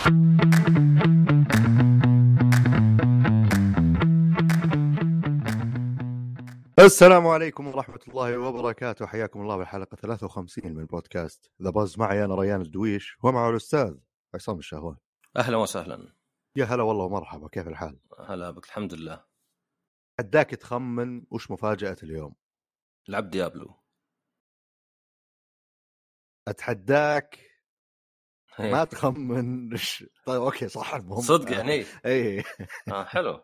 السلام عليكم ورحمة الله وبركاته. حياكم الله بالحلقة 53 من بودكاست the buzz معي أنا ريان الدويش ومعه الأستاذ عصام الشهوان أهلا وسهلا. يا هلا والله ومرحبا. كيف الحال؟ هلا بك. الحمد لله. أداك تخمن وش مفاجأة اليوم؟ لعب Diablo. أتحداك. ما تخمن وش طيب okay صح المهم. صدق يعني؟ اي آه حلو.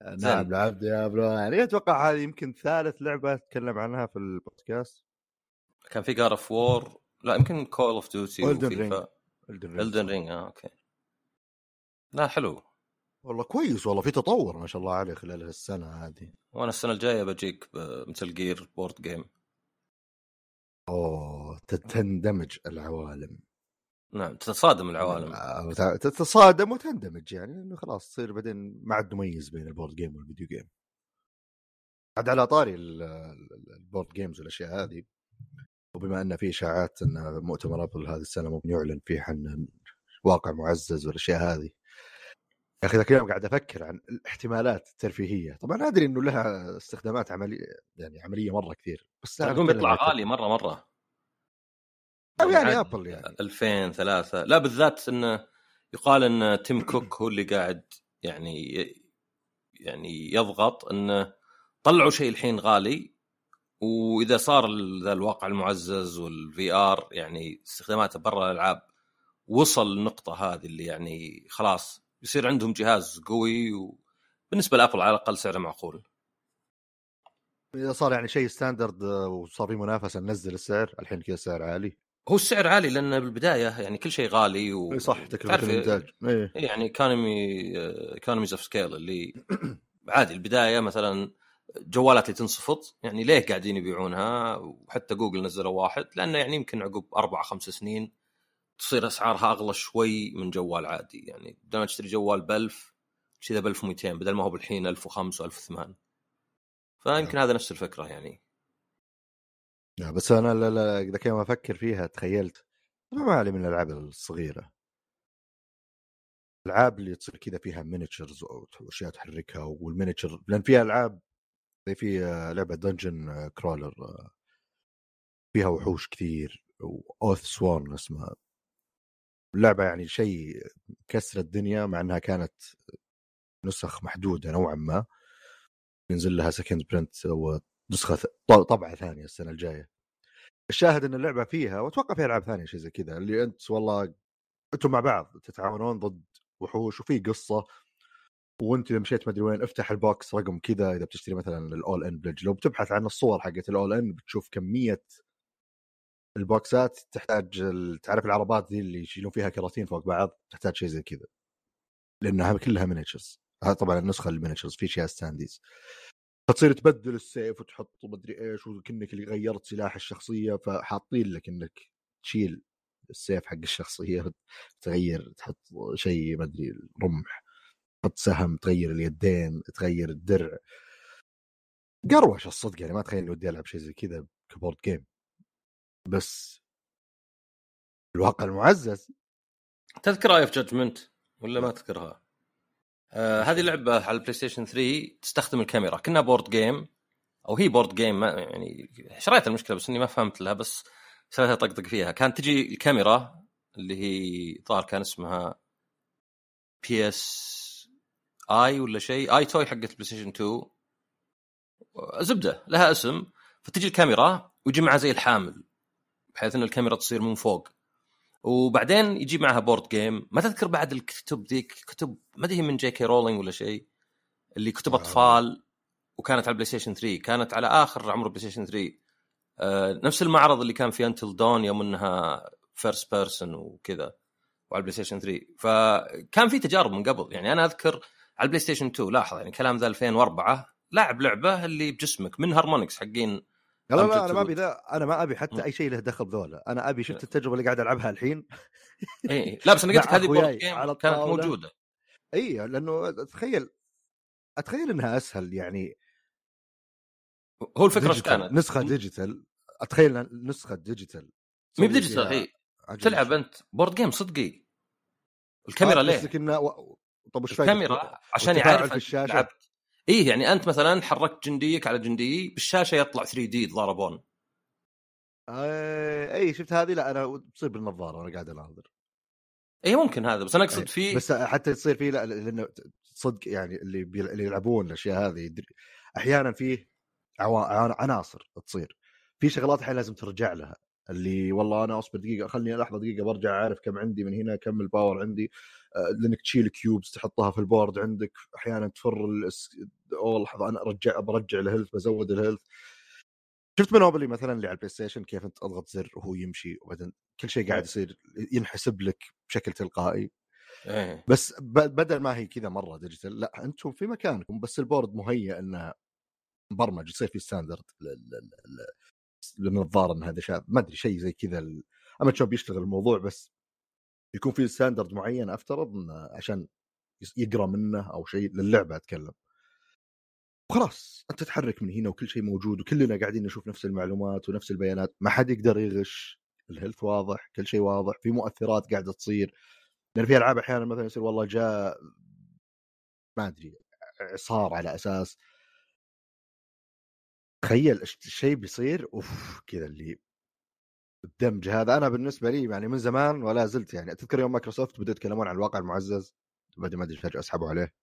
نعم لعب Diablo يعني أتوقع هذه يمكن ثالث لعبة أتكلم عنها في البودكاست. كان في God of War لا يمكن Call of Duty Elden Ring. Elden Ring آه أوكي. لا حلو. والله كويس والله في تطور ما شاء الله عليه خلال السنة هذه. وأنا السنة الجاية بجيك مثل جير board game أوه تندمج العوالم. نعم تتصادم العوالم. تتصادم وتندمج يعني إنه خلاص تصير بعدين ما عاد مميز بين ال board game وال video game. عاد على طاري ال- ال- ال board games والأشياء هذه. وبما أن في إشاعات أن مؤتمر أبل هذه السنة ممكن يعلن فيه عن واقع معزز والأشياء هذه. يا أخي ذاك اليوم قاعد أفكر عن الاحتمالات الترفيهية. طبعا أدري إنه لها استخدامات عمليه يعني عملية مرة كثير بس أتكلم بيطلع غالي مرة مرة. أو يعني Apple يعني. 2000 3 لا بالذات انه يقال إن Tim Cook هو اللي قاعد يعني يعني يضغط انه طلعوا شيء الحين غالي وإذا صار ال- ذا الواقع المعزز وال VR يعني استخداماته برا الألعاب وصل النقطه هذه اللي يعني خلاص يصير عندهم جهاز قوي وبالنسبة ل Apple على الأقل سعره معقول. إذا صار يعني شيء standard آه، وصار في منافسة ننزل السعر الحين كذا السعر عالي. هو السعر عالي لأن بالبداية يعني كل شيء غالي و... صح تكلفه الإنتاج. إيه يعني economy economies of scale اللي عادي البداية مثلا جوالات اللي تنصفط يعني ليه قاعدين يبيعونها؟ وحتى جوجل نزلوا واحد لأنه يعني يمكن عقب أربع خمس سنين تصير أسعارها أغلى شوي من جوال عادي. يعني بدل ما تشتري جوال ب 1000 تشتري ب 1200 بدل ما هو بالحين 1005 و1008 فيمكن هذا نفس الفكرة يعني. لا بس أنا لا لا إذا كان أفكر فيها تخيلت ما علي من الألعاب الصغيرة. الألعاب اللي تصير كذا فيها miniatures واشياء تحركها وال miniature لأن فيها ألعاب زي في آه، لعبة dungeon crawler فيها وحوش كثير و Oathsworn اسمها. اللعبة يعني شيء كسر الدنيا مع إنها كانت نسخ محدودة نوعا ما. ينزل لها second print نسخة طبعة ثانية السنة الجاية. الشاهد إن اللعبة فيها وأتوقع فيها ألعاب ثانية شيء زي كذا اللي أنت والله أنتم مع بعض تتعاونون ضد وحوش وفي قصة وأنت اذا مشيت مدري وين افتح ال box رقم كذا إذا بتشتري مثلا ال all in pledge لو بتبحث عن الصور حقت ال all in بتشوف كمية البوكسات تحتاج تعرف العربات ذي اللي يشيلون فيها كراتين فوق بعض تحتاج شيء زي كذا. لأنها كلها miniatures هذا طبعا النسخة ال miniatures في اشياء standees فتصير تبدل السيف وتحط مدري إيش وكأنك اللي غيرت سلاح الشخصية فحاطين لك إنك تشيل السيف حق الشخصية تغير تحط شيء مدري رمح تحط سهم تغير اليدين تغير الدرع. قروش الصدق يعني ما تخيل إني ودي ألعب شيء زي كذا ك board game. بس الواقع المعزز. تذكر Eye of Judgment ولا ما تذكرها؟ آه هذه لعبة على ال PlayStation 3 تستخدم الكاميرا. كنا board game أو هي board game يعني شريت المشكلة بس إني ما فهمت لها بس شريتها طقطق فيها. كانت تجي الكاميرا اللي هي ظهر كان اسمها PS Eye ولا شيء EyeToy حقت ال PlayStation 2 زبدة لها اسم. فتجي الكاميرا ويجي معها زي الحامل بحيث إن الكاميرا تصير من فوق. وبعدين يجي معها board game ما تذكر بعد الكتب ذيك كتب ما أدري هي من J.K. Rowling ولا شيء اللي كتب آه. أطفال وكانت على ال PlayStation 3 كانت على آخر عمر ال PlayStation 3 آه نفس المعرض اللي كان في Until Dawn يوم إنها first person وكذا وعلى ال PlayStation 3 فكان في تجارب من قبل. يعني أنا أذكر على ال PlayStation 2 لاحظ يعني كلام ذا 2004 لاعب لعبة اللي بجسمك من Harmonix حقين لا لا أنا ما أبي. ذا أنا ما أبي حتى. أي شيء له دخل بذولا أنا أبي شفت التجربة اللي قاعد ألعبها الحين إي لا بس أنا قلت لك هذه board game على كانت. موجودة إي لأنه اتخيل أتخيل إنها أسهل يعني هو الفكرة إيش كانت؟ نسخة digital أتخيل نسخة digital مي ب digital هي. تلعب أنت board game صدقي الكاميرا آه، ليه؟ قصدك انه و... طب وش؟ الكاميرا عشان يعرف؟ لعبت إيه يعني أنت مثلا حركت جنديك على جندي بالشاشة يطلع 3D يتضاربون آه... اي شفت هذه؟ لا أنا تصير بالنظارة وأنا قاعد أناظر. إيه ممكن هذا بس أنا إيه، اقصد في بس حتى تصير فيه لا لأنه صدق يعني اللي بيل... اللي يلعبون الأشياء هذه يدري أحيانا فيه. عن- عناصر تصير. في شغلات أحيانا لازم ترجع لها. اللي والله أنا أصبر دقيقة خلني لحظة دقيقة برجع أعرف كم عندي من هنا كم ال power عندي. لأنك تشيل cubes تحطها في ال board عندك أحيانا تفر. أوه لحظة أنا ارجع برجع ال health بزود ال health شفت Monopoly مثلا اللي على ال PlayStation كيف أنت تضغط زر وهو يمشي وبعدين كل شيء قاعد يصير ينحسب لك بشكل تلقائي. إيه. بس بدل ما هي كذا مرة digital لا أنتم في مكانكم بس ال board مهيئ انه مبرمج يصير في standard للنظارة إن هذا شاب. ما أدري شيء زي كذا أما شلون بيشتغل الموضوع بس يكون في standard معين أفترض عشان يقرأ منه أو شيء للعبة أتكلم. وخلاص أنت تتحرك من هنا وكل شيء موجود وكلنا قاعدين نشوف نفس المعلومات ونفس البيانات ما حد يقدر يغش ال health واضح كل شيء واضح في مؤثرات قاعدة تصير. لأن في ألعاب أحيانا مثلا يصير والله جاء ما أدري إعصار على أساس. تخيل الشيء بيصير أوف كذا اللي الدمج هذا. أنا بالنسبة لي يعني من زمان ولا زلت يعني تذكر يوم مايكروسوفت بدأوا يتكلمون عن الواقع المعزز بعدين ما أدري فجأة أسحبوا عليه.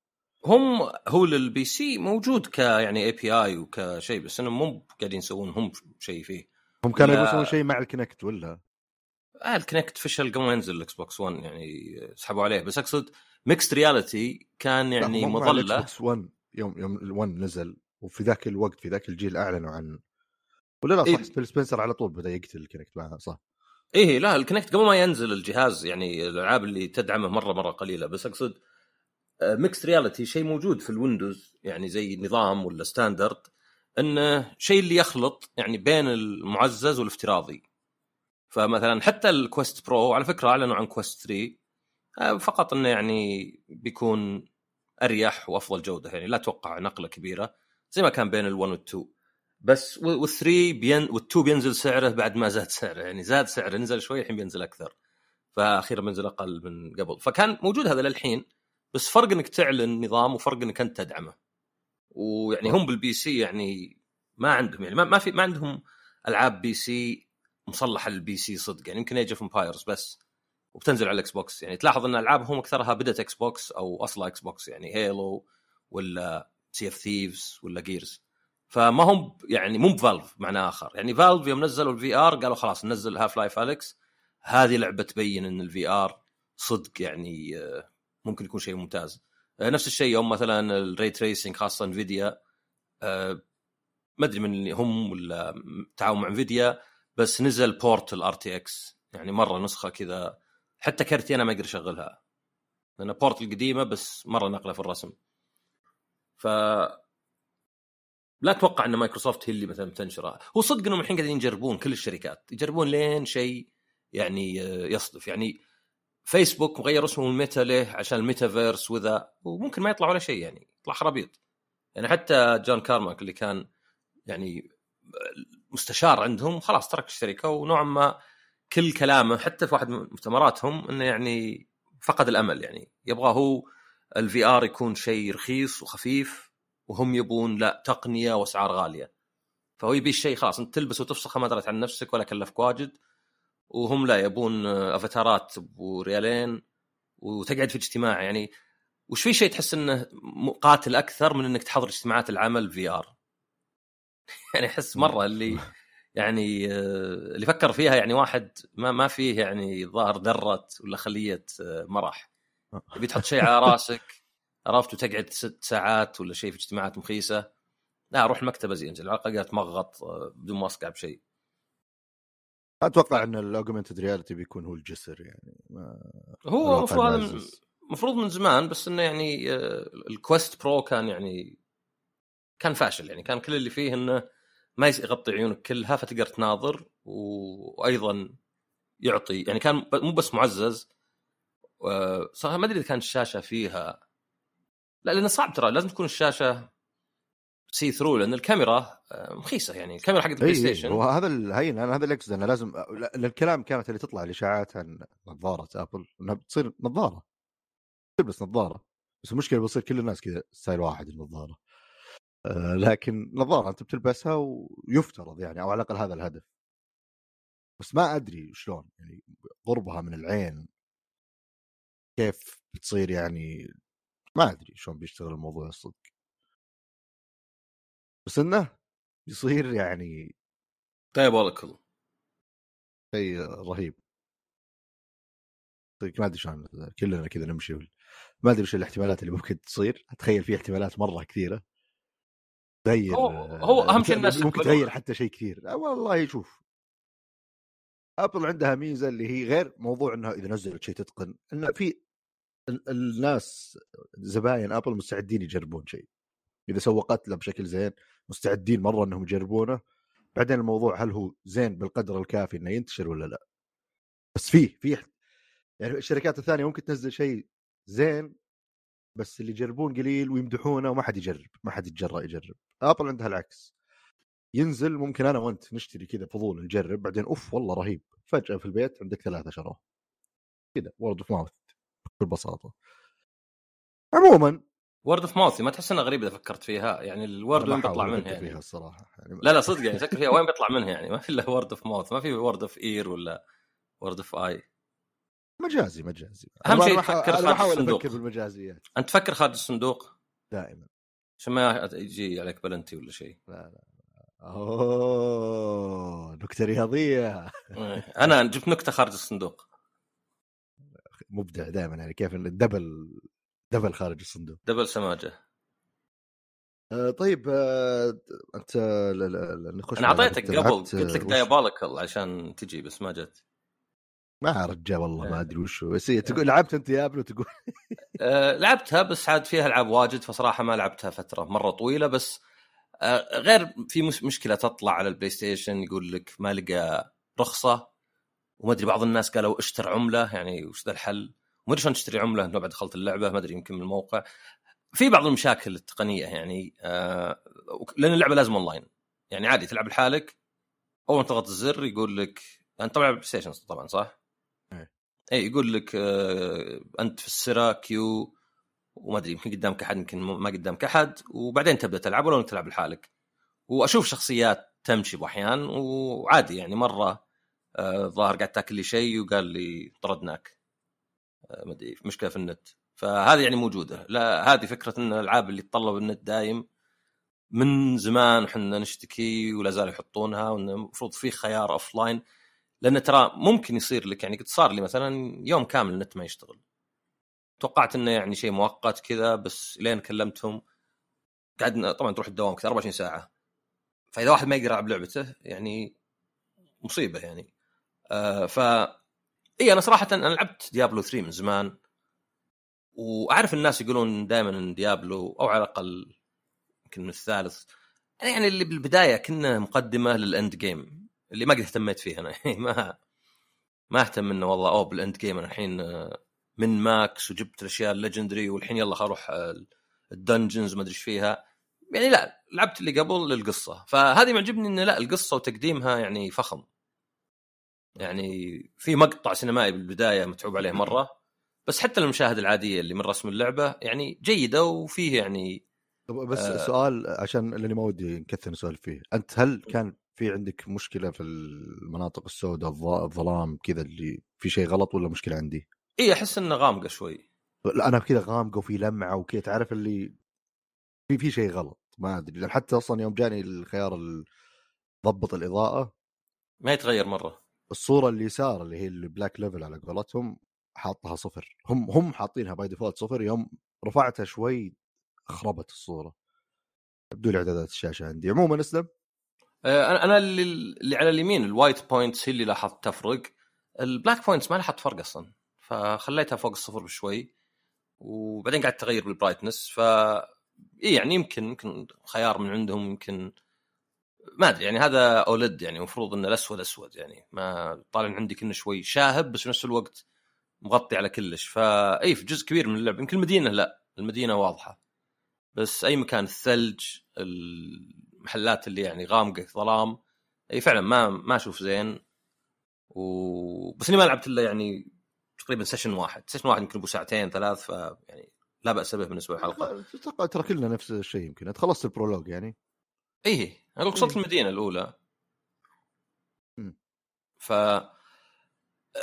هم هو لل PC موجود ك يعني API وكشيء بس إنهم مو قاعدين يسوون هم شيء فيه. هم كانوا يسوون شيء مع ال Kinect ولا؟ آه ال Kinect فشل قبل ما ينزل ال Xbox 1 يعني سحبوا عليه. بس أقصد mixed reality كان يعني مظلة. بوكس 1 يوم يوم ال1 نزل وفي ذاك الوقت في ذاك الجيل أعلنوا عن ولا لا إيه. صح؟ فيل سبنسر على طول بدأ يقتل ال Kinect معها صح. إيه لا ال Kinect قبل ما ينزل الجهاز يعني الألعاب اللي تدعمه مرة مرة قليلة. بس أقصد mix reality شيء موجود في ال Windows يعني زي نظام ولا standard إنه شيء اللي يخلط يعني بين المعزز والافتراضي. فمثلا حتى ال Quest Pro على فكرة أعلنوا عن Quest 3 آه، فقط إنه يعني بيكون أريح وأفضل جودة يعني لا أتوقع نقلة كبيرة زي ما كان بين ال1 وال2 بس وال3 بين وال2 بينزل سعره بعد ما زاد سعره. يعني زاد سعره نزل شوي الحين بينزل أكثر. فاخيرا بينزل أقل من قبل. فكان موجود هذا للحين بس فرق إنك تعلن نظام وفرق إنك أنت تدعمه. ويعني هم بال PC يعني ما عندهم يعني ما, في ما عندهم ألعاب PC مصلحة لل PC صدق. يعني يمكن Age of Empires بس وبتنزل على ال Xbox يعني تلاحظ إن ألعابهم أكثرها بدأت Xbox أو أصلا Xbox يعني Halo ولا Sea of Thieves ولا Gears فما هم يعني مو ب Valve معنى آخر. يعني Valve يوم نزلوا ال VR قالوا خلاص ننزل Half-Life Alyx هذه لعبة تبين إن ال VR صدق يعني آه، ممكن يكون شيء ممتاز. آه، نفس الشيء يوم مثلا ال ray tracing خاصة Nvidia آه، ما أدري من اللي هم ولا تعاون مع Nvidia بس نزل Portal RTX يعني مرة نسخة كذا حتى كرتي أنا ما أقدر أشغلها. لأن Portal القديمة بس مرة نقلة في الرسم. ف لا أتوقع أن مايكروسوفت هي اللي مثلا بتنشرها هو صدق إنهم الحين قاعدين يجربون كل الشركات يجربون لين شيء يعني آه، يصدف. يعني فيسبوك مغير اسمه ل Meta ليه عشان الميتافيرس وذا وممكن ما يطلع ولا شيء يعني يطلع خرابيط. يعني حتى جون كارماك اللي كان يعني مستشار عندهم خلاص ترك الشركة ونوعا ما كل كلامه حتى في واحد من مؤتمراتهم إنه يعني فقد الأمل يعني. يبغى هو ال VR يكون شيء رخيص وخفيف وهم يبون أعلى تقنية وأسعار غالية. فهو يبي الشيء خلاص أنت تلبس وتفسخه ما درت عن نفسك ولا كلفك واجد. وهم لا يبون أفاتارات وريالين وتقعد في اجتماع. يعني وش في شيء تحس إنه قاتل أكثر من إنك تحضر اجتماعات العمل في آر؟ يعني أحس مرة اللي يعني آه، اللي فكر فيها يعني واحد ما ما فيه يعني ظاهر ذرة ولا خلية آه، مرح تبي تحط شيء على راسك. عرفت؟ وتقعد ست ساعات ولا شيء في اجتماعات مخيسة. لا روح المكتبه زين على الأقل تمغط آه، بدون ما أصقع بشيء. أتوقع إن ال augmented reality بيكون هو الجسر يعني ما هو المفروض هذا. المفروض من زمان بس إنه يعني آه، ال Quest Pro كان يعني كان فاشل يعني. كان كل اللي فيه إنه ما يغطي عيونك كلها فتقدر تناظر وأيضا يعطي يعني كان مو بس معزز صراحة ما أدري إذا كانت الشاشة فيها لا لأنه صعب ترى لازم تكون الشاشة see through لأن الكاميرا آه، مخيسه يعني. الكاميرا حقت ال PlayStation هو هذا الحين أنا هذا اللي اقصد انه لازم لا- الكلام كانت اللي تطلع الاشاعات عن نظارة Apple إنها بتصير نظارة. تلبس نظارة. بس المشكلة بيصير كل الناس كذا style واحد النظارة. آه لكن نظارة أنت بتلبسها ويفترض يعني أو على الأقل هذا الهدف. بس ما أدري شلون يعني قربها من العين كيف بتصير يعني ما أدري شلون بيشتغل الموضوع الصدق. بس إنه بيصير يعني diabolical شيء رهيب. طيب ما أدري شلون كلنا كذا نمشي ما أدري وش الاحتمالات اللي ممكن تصير. أتخيل في احتمالات مرة كثيرة. تغير هو, هو أهم شيء الناس ممكن تغير حتى شيء كثير. أه، والله شوف. Apple عندها ميزة اللي هي غير موضوع إنها إذا نزلت شيء تتقن إنه في الناس زباين أبل مستعدين يجربون شيء. إذا سوقت له بشكل زين مستعدين مرة إنهم يجربونه. بعدين الموضوع هل هو زين بالقدر الكافي إنه ينتشر ولا لا؟ بس فيه في يعني الشركات الثانية ممكن تنزل شيء زين بس اللي يجربون قليل ويمدحونه وما حد يجرب ما حد يتجرأ يجرب. أبل عندها العكس. ينزل ممكن أنا وأنت نشتري كذا فضول نجرب بعدين أوف والله رهيب. فجأة في البيت عندك ثلاثة شروه كذا word of mouth بكل بساطه عموما word of mouth ما تحس إنها غريبة إذا فكرت فيها؟ يعني ال word وين بيطلع منها يعني؟ فيها الصراحة يعني لا لا صدق يعني فكر فيها وين بيطلع منها يعني؟ ما في إلا word of mouth ما في word of ear ولا word of eye مجازي مجازي. أهم شيء تفكر خارج الصندوق أفكر بالمجازيات. أنت تفكر خارج الصندوق؟ دائما. عشان ما يجي عليك بلنتي ولا شيء. لا لا. أوه نكتة رياضية. إيه. أنا جبت نكتة خارج الصندوق. مبدع دائما يعني كيف الدبل دبل خارج الصندوق. دبل سماجة. آه طيب آه أنت نخش أنا أعطيتك قبل قلت لك دايابوليكال عشان تجي بس ما جت. ما رجال والله ما أدري وش بس هي تقول لعبت أنت يا ابني تقول. آه لعبتها بس عاد فيها ألعاب واجد فصراحة ما لعبتها فترة مرة طويلة بس آه غير في مشكلة تطلع على ال PlayStation يقول لك ما لقى رخصة. وما أدري بعض الناس قالوا اشتر عملة يعني وش ذا الحل؟ ما أدري شلون تشتري عملة انه بعد دخلت اللعبة ما أدري يمكن من الموقع. في بعض المشاكل التقنية يعني آه لأن اللعبة لازم أونلاين. يعني عادي تلعب لحالك أول ما تضغط الزر يقول لك انت طبعا PlayStation طبعا صح؟ اي يقول لك آه أنت في ال server queue وما أدري يمكن قدامك أحد يمكن ما قدامك أحد وبعدين تبدأ تلعب ولو انك تلعب لحالك. وأشوف شخصيات تمشي بأحيان وعادي يعني مرة آه ظاهر قاعد تاكل لي شيء وقال لي طردناك. آه ما أدري مشكلة في النت. فهذه يعني موجودة. لا هذه فكرة إن الألعاب اللي تطلب النت دايم من زمان إحنا نشتكي ولا زالوا يحطونها وانه المفروض في خيار offline لأن ترى ممكن يصير لك يعني قد صار لي مثلا يوم كامل النت ما يشتغل. توقعت إنه يعني شيء مؤقت كذا بس لين كلمتهم قعدنا طبعا تروح الدوام كذا 24 ساعة. فإذا واحد ما يقدر يلعب لعبته يعني مصيبة يعني. آه ف اي أنا صراحة أنا لعبت ديابلو 3 من زمان وأعرف الناس يقولون دائما إن ديابلو أو على الأقل يمكن من الثالث. يعني اللي بالبداية كنا مقدمة للإند جيم اللي ما قد اهتميت فيه أنا ما ما أهتم إنه والله أوه بال end game أنا الحين آه، من max وجبت الأشياء ال legendary والحين يلا أروح آه، ال dungeons ما أدري إيش فيها. يعني لا لعبت اللي قبل للقصة. فهذه معجبني إنه لا القصة وتقديمها يعني فخم. يعني في مقطع سينمائي بالبداية متعوب عليه مرة بس حتى المشاهد العادية اللي من رسم اللعبة يعني جيدة وفيه يعني بس آه سؤال عشان لأني ما ودي نكثر نسولف فيه. أنت هل كان في عندك مشكلة في المناطق السوداء الظلام كذا اللي في شيء غلط ولا مشكلة عندي؟ إي أحس إنه غامقة شوي. لا أنا كذا غامقة وفي لمعة وكذا تعرف اللي في في شيء غلط ما أدري. حتى أصلا يوم جاني الخيار ضبط الإضاءة ما يتغير مرة. الصورة اللي يسار اللي هي ال black level على قولتهم حاطها صفر. هم هم حاطينها by default صفر يوم رفعتها شوي خربت الصورة. يبدو لي اعدادات الشاشة عندي. عموما اسلم. آه، أنا اللي, اللي على اليمين ال white points هي اللي لاحظت تفرق. ال black points ما لاحظت فرق أصلا فخليتها فوق الصفر بشوي. وبعدين قاعد تغير بال brightness ف إيه يعني يمكن يمكن خيار من عندهم يمكن ما أدري يعني هذا OLED يعني المفروض إنه الأسود أسود يعني ما طالع عندي كنه شوي شاهب بس في نفس الوقت مغطي على كلش. فا إي في جزء كبير من اللعب يمكن المدينة لا المدينة واضحة. بس أي مكان الثلج المحلات اللي يعني غامقة ظلام إي فعلا ما ما أشوف زين. و... بس إني ما لعبت إلا يعني تقريبا session واحد. session واحد يمكن أبو ساعتين ثلاث ف يعني لا بأس به بالنسبة للحلقه ترى كلنا نفس الشيء يمكن. خلصت ال prologue يعني؟ إيه أنا وصلت إيه. المدينة الأولى. ف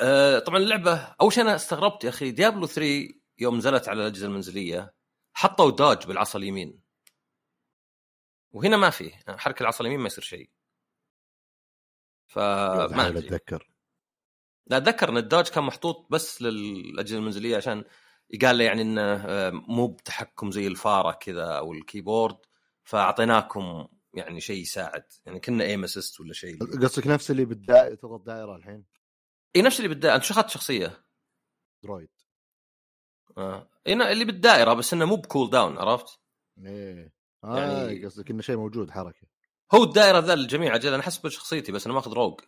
آه، طبعا اللعبة أول شيء أنا استغربت يا أخي ديابلو 3 يوم نزلت على الأجهزة المنزلية حطوا داج بالعصا اليمين. وهنا ما في يعني حرك العصا اليمين ما يصير شيء. فما أتذكر. لا أتذكر إن الداج كان محطوط بس للأجهزة المنزلية عشان قال لي يعني إنه آه، مو بتحكم زي الفارة كذا أو الكيبورد فأعطيناكم يعني شيء يساعد. يعني كنا aim assist ولا شيء. قصدك نفس اللي بالدائره تضغط دائرة الحين؟ إي نفس اللي بالدائره أنت شو أخذت شخصية؟ druid آه. ن- اللي بالدائرة بس إنه مو ب cooldown عرفت؟ إيه. آه يعني- يعني... قصدك إنه شيء موجود حركة. هو الدائرة ذا للجميع أجل. أنا حسب شخصيتي بس أنا ماخذ rogue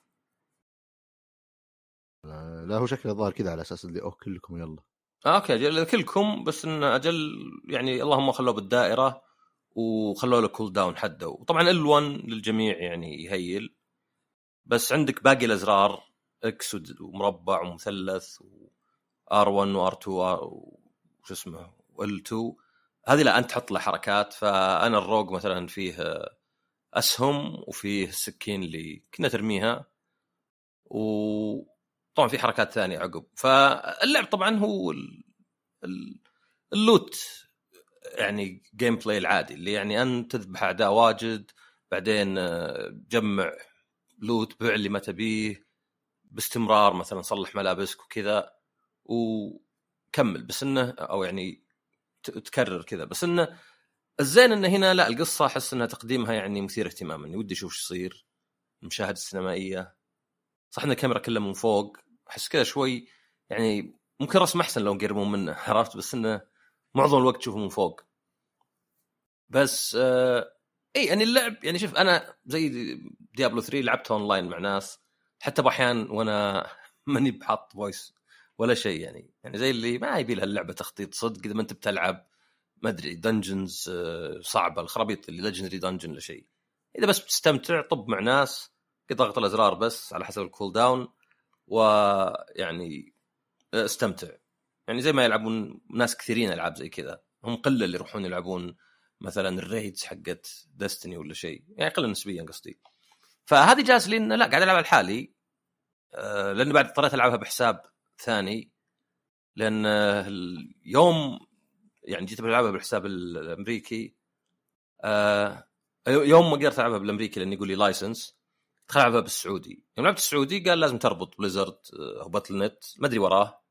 آه، لا هو شكله الظاهر كذا على أساس اللي أوه كلكم يلا. آه okay أجل كلكم بس ان أجل يعني اللهم خلوه بالدائرة. وخلوا له cooldown حده. وطبعا L1 للجميع يعني يهيل. بس عندك باقي الأزرار X ومربع ومثلث R1 و R2 وش اسمه و L2 هذه لا أنت تحط له حركات. فأنا ال rogue مثلا فيه أسهم وفيه السكين اللي كنا ترميها. وطبعا في حركات ثانية عقب. فاللعب طبعا هو ال... ال... ال loot. يعني gameplay العادي اللي يعني انت تذبح اعداء واجد بعدين آه، جمع لوت بيع اللي ما تبيه باستمرار مثلا صلح ملابسك وكذا وكمل. بس إنه أو يعني تكرر كذا. بس إنه الزين انه هنا لا القصة أحس إنها تقديمها يعني مثير اهتماما يعني ودي أشوف إيش يصير المشاهد السينمائية. صح إن الكاميرا كلها من فوق أحس كذا شوي يعني ممكن رسم أحسن لو يقربون منه عرفت؟ بس إنه معظم الوقت تشوفه من فوق. بس آه إي يعني اللعب يعني شوف أنا زي ديابلو 3 لعبتها اونلاين مع ناس حتى باحيان وأنا ماني بحط voice ولا شيء يعني. يعني زي اللي ما يبي لها اللعبة تخطيط صدق إذا ما أنت بتلعب ما أدري dungeons صعبة الخرابيط اللي legendary dungeon ولا شيء. إذا بس بتستمتع طب مع ناس ضغط الأزرار بس على حسب ال cooldown ويعني آه، استمتع. يعني زي ما يلعبون ناس كثيرين ألعاب زي كذا. هم قلة اللي يروحون يلعبون مثلا ال raids حقت Destiny ولا شيء. يعني قلة نسبيا قصدي. فهذه جاز لي انه لا قاعد العبها لحالي آه، لاني بعد اضطريت ألعبها بحساب ثاني. لأن آه، اليوم يعني جيت بلعبها بالحساب ال- الأمريكي. آه، يوم ما قدرت ألعبها بالأمريكي لأنه يقول لي license ألعبها بالسعودي. يوم لعبت السعودي قال لازم تربط Blizzard أو Battle.net ما أدري وراه.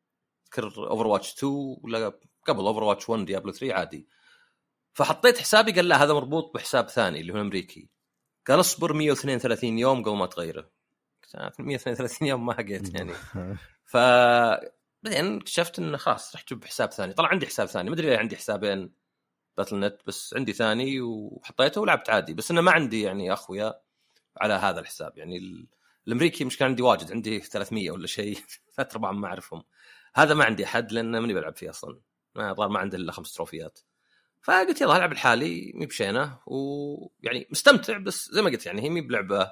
اذكر Overwatch 2 ولا قبل Overwatch 1 ديابلو 3 عادي. فحطيت حسابي قال لا هذا مربوط بحساب ثاني اللي هو الأمريكي. قال اصبر 132 يوم قبل ما تغيره. قلت 132 يوم ما حقيت يعني. ف بعدين اكتشفت إنه خلاص رحت أجيب حساب ثاني. طلع عندي حساب ثاني. ما أدري عندي حسابين Battle.net بس عندي ثاني وحطيته ولعبت عادي. بس إنه ما عندي يعني أخويا على هذا الحساب. يعني ال... الأمريكي مش كان عندي واجد. عندي 300 ولا شيء. ثلاث ارباع ما أعرفهم. هذا ما عندي أحد لأن ماني بلعب فيه أصلا. ما ظهر ما عنده إلا خمس تروفيات. فقلت يلا العب لحالي مي بشينة ويعني مستمتع بس زي ما قلت يعني هي مي بلعبة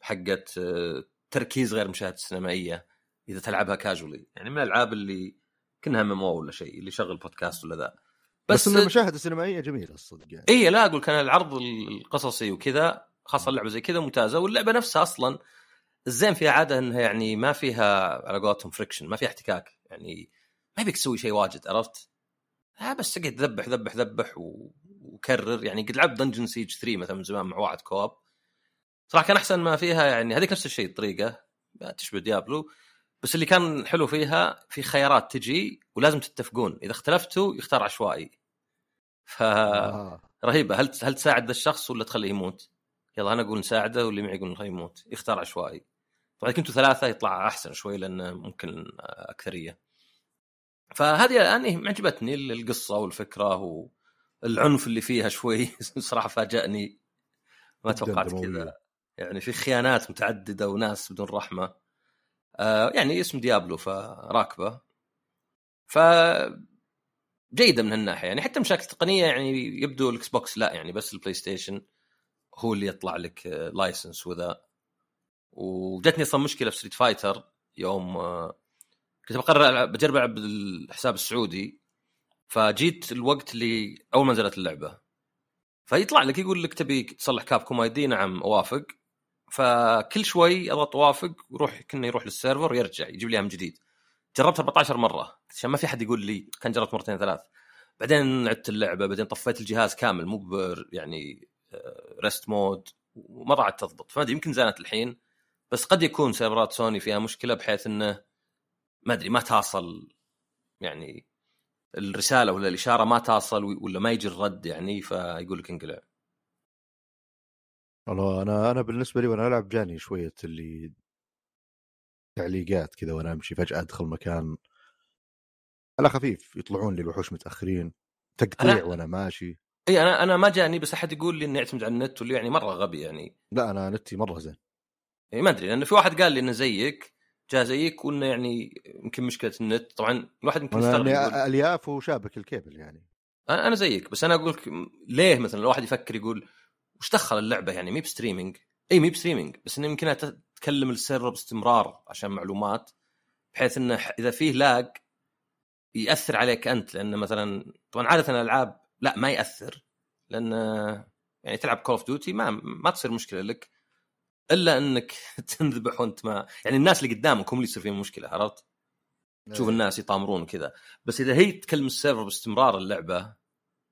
حقت آه، تركيز غير مشاهد السينمائية إذا تلعبها casually يعني من الألعاب اللي كأنها ام ولا شيء اللي يشغل بودكاست ولا ذا. بس, بس المشاهد السينمائيه جميلة الصدق يعني. اي لا أقول كان العرض القصصي وكذا خاصة اللعبه زي كذا ممتازة واللعبة نفسها أصلا الزين فيها عادة إنها يعني ما فيها على قولتهم friction ما فيها احتكاك. يعني ما يبيك تسوي شيء واجد عرفت؟ ها بس تقعد تذبح ذبح ذبح و... وكرر. يعني قد لعبت Dungeon Siege 3 مثلا من زمان مع واحد co-op صراحة كان أحسن ما فيها يعني هذيك نفس الشيء الطريقة. تشبه ديابلو بس اللي كان حلو فيها في خيارات تجي ولازم تتفقون. إذا اختلفتوا يختار عشوائي. ف آه. رهيبة. هل هل تساعد الشخص ولا تخليه يموت؟ يلا أنا أقول نساعده واللي معي يقول نخليه يموت. يختار عشوائي. طبعا كنتوا ثلاثة يطلع أحسن شوي لأن ممكن أكثرية. فهذه الان إيه معجبتني القصة والفكرة والعنف اللي فيها شوي. صراحة فاجأني. ما توقعت. كذا. يعني في خيانات متعددة وناس بدون رحمة. آه يعني اسم ديابلو فراكبة. ف جيدة من هالناحية. يعني حتى مشاكل تقنية يعني يبدو ال Xbox لا يعني بس ال PlayStation هو اللي يطلع لك آه، license وذا. وجتني أصلا مشكلة في Street Fighter يوم آه، كنت بقرر بجرب ألعب بالحساب السعودي فجيت الوقت اللي أول ما نزلت اللعبة. فيطلع لك يقول لك تبي تصلح Capcom ID نعم أوافق. فكل شوي أضغط أوافق ويروح كنا يروح للسيرفر ويرجع يجيب لي من جديد. جربت 14 مرة. عشان ما في حد يقول لي كان جربت مرتين ثلاث. بعدين عدت اللعبة بعدين طفيت الجهاز كامل مو يعني rest mode وما ضاعت تضبط. فما ادري يمكن زانت الحين. بس قد يكون server ات سوني فيها مشكلة بحيث إنه ما أدري ما تصل يعني الرسالة ولا الإشارة ما تصل ولا ما يجي الرد يعني فيقول لك انقلع. والله أنا أنا بالنسبة لي وأنا ألعب جاني شوية اللي تعليقات كذا وأنا أمشي فجأة أدخل مكان على خفيف يطلعون لي الوحوش متأخرين تقطيع أنا... وأنا ماشي. إي أنا أنا ما جاني بس أحد يقول لي إني اعتمد على النت واللي يعني مرة غبي يعني. لا أنا نتي مرة زين. ما أدري لأن في واحد قال لي إنه زيك جاء زيك وإنه يعني يمكن مشكلة النت. طبعا الواحد يمكن يستغرب يعني ألياف وشابك الكيبل يعني. أنا زيك بس أنا أقول لك ليه مثلا الواحد يفكر يقول وش دخل اللعبة يعني؟ مي ب streaming. إي مي ب streaming بس إنه يمكن تكلم ال server باستمرار عشان معلومات بحيث إنه إذا فيه lag يأثر عليك أنت. لأن مثلا طبعا عادة الألعاب لا ما يأثر لأن يعني تلعب Call of Duty ما ما تصير مشكلة لك. إلا إنك تنذبح وأنت ما يعني الناس اللي قدامك هم اللي يصير فيهم مشكلة عرفت؟ تشوف إيه. الناس يطامرون كذا بس إذا هي تكلم ال server باستمرار اللعبة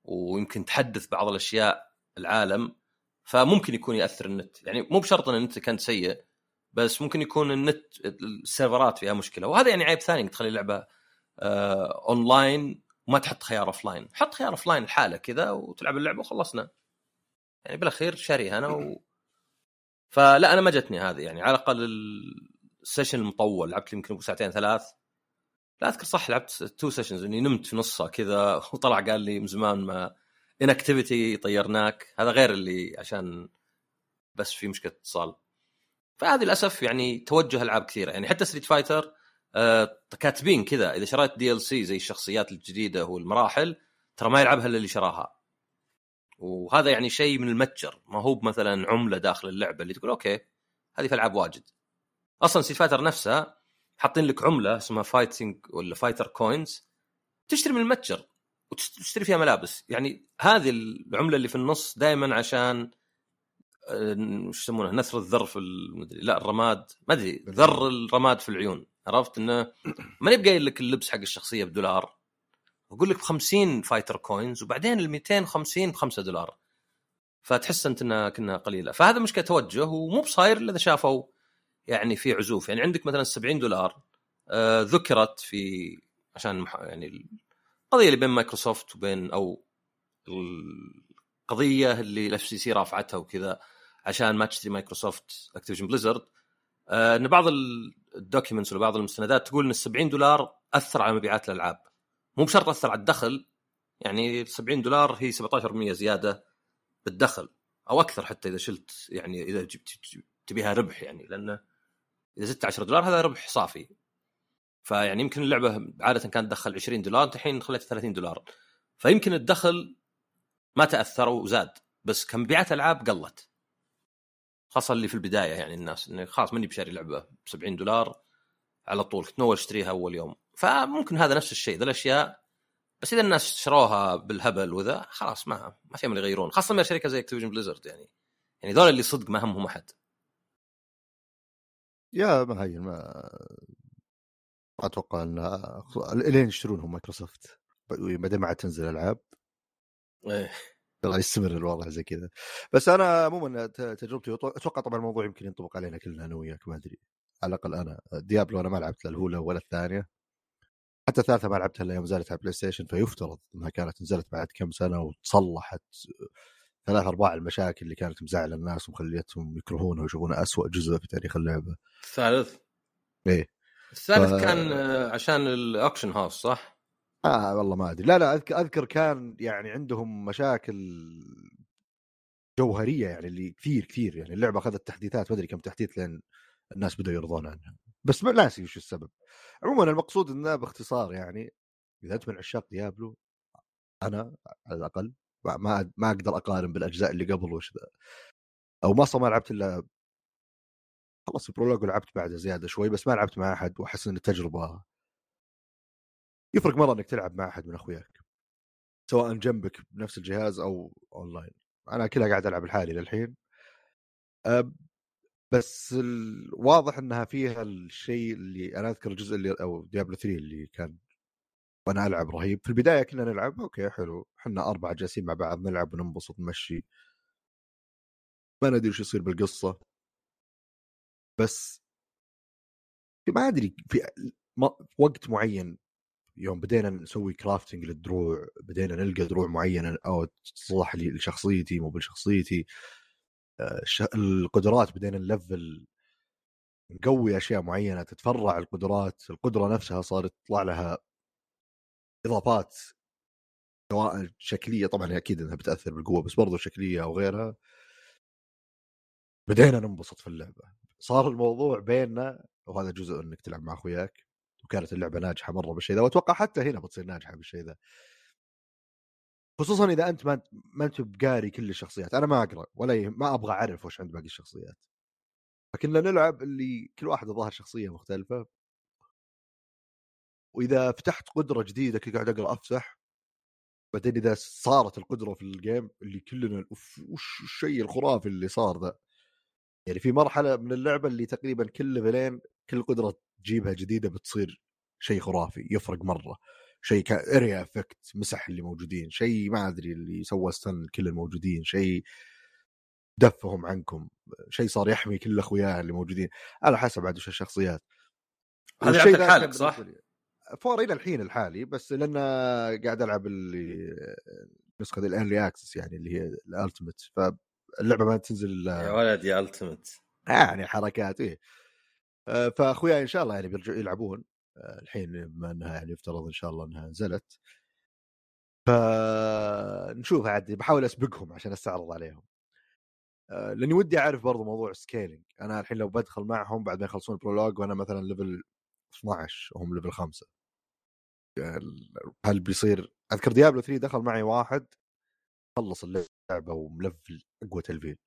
ويمكن تحدث بعض الأشياء العالم فممكن يكون يأثر النت. يعني مو بشرط إن النت كان سيء بس ممكن يكون ال net ال server ات فيها مشكلة. وهذا يعني عيب ثاني تخلي اللعبة آه اونلاين وما تحط خيار offline حط خيار offline لحاله كذا وتلعب اللعبة وخلصنا. يعني بالأخير شاريها أنا و... فلا أنا ما جتني هذه. يعني على الأقل ال session المطول لعبت يمكن ساعتين ثلاث. لا أذكر صح لعبت two sessions إني نمت في نصها كذا وطلع قال لي من زمان ما inactivity طيرناك. هذا غير اللي عشان بس في مشكلة اتصال. فهذه للأسف يعني توجه ألعاب كثيرة. يعني حتى Street Fighter آه كاتبين كذا إذا شريت DLC زي الشخصيات الجديدة والمراحل ترى ما يلعبها إلا اللي شراها. وهذا يعني شيء من المتجر. ما هو مثلا عملة داخل اللعبة اللي تقول okay هذه في ألعاب واجد. أصلا Street Fighter نفسها حاطين لك عملة اسمها fighting ولا Fighter Coins تشتري من المتجر وتشتري فيها ملابس. يعني هذه العملة اللي في النص دائما عشان آه، وش يسمونه نثر الذر في المدري لا الرماد. ما أدري ذر الرماد في العيون. عرفت إنه ما يبقى لك اللبس حق الشخصية بدولار. أقول لك ب 50 Fighter Coins وبعدين ال 250 ب 5 دولار. فتحس أنت إنها كنا قليلة. فهذا مشكله توجه ومو بصاير إلا إذا شافوا يعني في عزوف. يعني عندك مثلا 70 دولار آه ذكرت في عشان يعني القضية اللي بين مايكروسوفت وبين أو القضية اللي ال FCC رافعتها وكذا عشان ما تشتري مايكروسوفت Activision Blizzard. آه إن بعض ال documents ولا بعض المستندات تقول إن 70 دولار أثر على مبيعات الألعاب. مو بشرط اثر على الدخل. يعني 70 دولار هي 17% زيادة بالدخل أو أكثر حتى إذا شلت يعني إذا جبت تبيها ربح يعني. لأنه إذا زدت 10 دولار هذا ربح صافي. فيعني يمكن اللعبة عادة كانت تدخل 20 دولار الحين خليتها 30 دولار. فيمكن الدخل ما تأثر وزاد بس كمبيعات ألعاب قلت. خاصة اللي في البداية يعني الناس إنه خلاص ماني بشاري لعبة ب 70 دولار على طول. كنت أشتريها أول يوم. فممكن هذا نفس الشيء ذا الأشياء بس إذا الناس شروها بالهبل وذا خلاص ما ما في امل يغيرون خاصة من شركة زي Activision Blizzard يعني. يعني ذول اللي صدق ما همهم أحد. يا ما هي ما أتوقع إن لين يشترونهم مايكروسوفت. بعدين ما عاد تنزل ألعاب. إيه. الله يستمر الوضع زي كذا. بس أنا عموما تجربتي أتوقع طبعا الموضوع يمكن ينطبق علينا كلنا أنا وياك ما أدري. على الأقل أنا. ديابلو أنا ما لعبت الأولى ولا الثانية. حتى الثالثه ما لعبتها إلا يوم نزلت على بلاي ستيشن فيفترض إنها كانت نزلت بعد كم سنة وتصلحت ثلاث أرباع المشاكل اللي كانت مزعلة الناس ومخليتهم يكرهونها ويشوفونها اسوء جزء في تاريخ اللعبة. الثالث؟ إيه الثالث ف... كان عشان ال auction house صح؟ آه والله ما أدري لا لا اذكر أذكر كان يعني عندهم مشاكل جوهرية يعني اللي كثير كثير يعني اللعبة أخذت تحديثات ما أدري كم تحديث لين الناس بدأوا يرضون عنها. بس ما ناسي وش السبب. عموما المقصود إنه باختصار يعني إذا أنت من عشاق ديابلو أنا على الأقل ما ما أقدر أقارن بالأجزاء اللي قبل وش ذا. أو ما ما لعبت إلا خلاص ال prologue لعبت بعده زيادة شوي بس ما لعبت مع أحد وأحس إن التجربة يفرق مرة إنك تلعب مع أحد من أخوياك. سواء جنبك بنفس الجهاز أو اونلاين أنا كلها قاعد ألعب لحالي للحين. بس ال- واضح إنها فيها الشيء اللي أنا أذكر الجزء اللي أو ديابلو 3 اللي كان وأنا ألعب رهيب. في البداية كنا نلعب okay حلو. إحنا أربعة جالسين مع بعض نلعب وننبسط نمشي ما ندري وش يصير بالقصة. بس ما أدري في وقت معين يوم بدينا نسوي crafting للدروع بدينا نلقى دروع معينة أو تصلح لي لشخصيتي مو بشخصيتي القدرات بدينا نلفل نقوي أشياء معينة تتفرع القدرات القدرة نفسها صارت تطلع لها إضافات سواء شكلية طبعا أكيد إنها بتأثر بالقوة بس برضو شكلية أو غيرها. بدينا ننبسط في اللعبة. صار الموضوع بيننا وهذا جزء إنك تلعب مع أخوياك وكانت اللعبة ناجحة مرة بالشيء ذا وأتوقع حتى هنا بتصير ناجحة بالشيء ذا خصوصا إذا أنت ما ما أنت بقاري كل الشخصيات. أنا ما أقرأ ولا. ما أبغى أعرف وش عند باقي الشخصيات. فكنا نلعب اللي كل واحد ظاهر شخصية مختلفة. وإذا فتحت قدرة جديدة كنت قاعد أقرأ افسح بعدين إذا صارت القدرة في ال game اللي كلنا أوف وش الشيء الخرافي اللي صار ذا. يعني في مرحلة من اللعبة اللي تقريبا كل level ين كل قدرة تجيبها جديدة بتصير شيء خرافي يفرق مرة. شيء كاريا افكت مسح اللي موجودين شيء ما أدري اللي سوى ستن كل الموجودين شيء دفهم عنكم شيء صار يحمي كل اخوياه اللي موجودين على حسب عاد وش الشخصيات. هذه والشيء لعبتك ذا حالك كان صح؟ فور إلى الحين الحالي بس لأن قاعد ألعب اللي نسخة الانلي اكسس يعني اللي هي الالتيميت فاللعبة ما تنزل يا ولد يا التمت يعني حركات إيه. آه، فأخوياي إن شاء الله يعني بيرجعوا يلعبون. الحين بما انها يعني يفترض ان شاء الله انها نزلت. فنشوف عاد بحاول أسبقهم عشان أستعرض عليهم. آه، لأني ودي أعرف برضو موضوع scaling أنا الحين لو بدخل معهم بعد ما يخلصون ال prologue وأنا مثلا level 12 وهم level 5 هل بيصير أذكر ديابلو 3 دخل معي واحد خلص اللعبة وملفل أقوى تلفيل.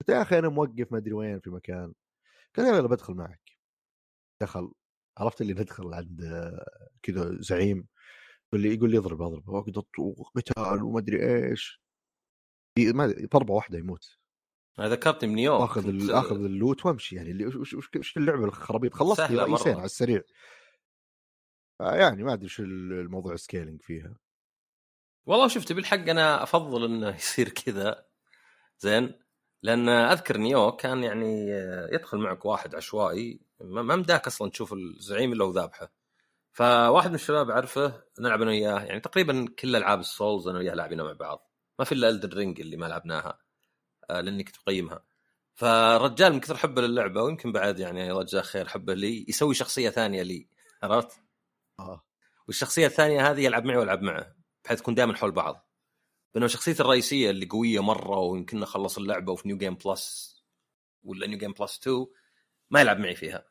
قلت يا أخي أنا موقف ما أدري وين في مكان. قال يلا بدخل معك. دخل عرفت اللي ندخل عند كذا زعيم يقول لي يقول لي اضرب اضرب. وقت وقتال وما أدري إيش. ما ضربة واحدة يموت. أنا ذكرتني بنيويورك آخذ ال- آخذ ال loot وأمشي يعني. اللي وش وش وش اللعبة الخرابيط؟ خلصت رئيسين مرة. على السريع. آه، يعني ما أدري إيش الموضوع scaling فيها. والله شفت بالحق أنا أفضل إنه يصير كذا. زين؟ لأن أذكر نيوه كان يعني يدخل معك واحد عشوائي ما مداك أصلا تشوف الزعيم إلا وذابحه. فواحد من الشباب اعرفه نلعب أنا وياه. يعني تقريبا كل ألعاب السولز أنا وياه لاعبينها مع بعض. ما في إلا إلدن رينج اللي ما لعبناها آه، لأني كنت بقيمها فالرجال من كثر حبه للعبة ويمكن بعد يعني الله يجزاه خير حبه لي يسوي شخصية ثانية لي. عرفت؟ آه. والشخصية الثانية هذه يلعب معي وألعب معه بحيث تكون دائما حول بعض. بينما شخصيتي الرئيسية اللي قوية مرة ويمكن اخلص اللعبة وفي new game plus ولا new game plus 2 ما يلعب معي فيها.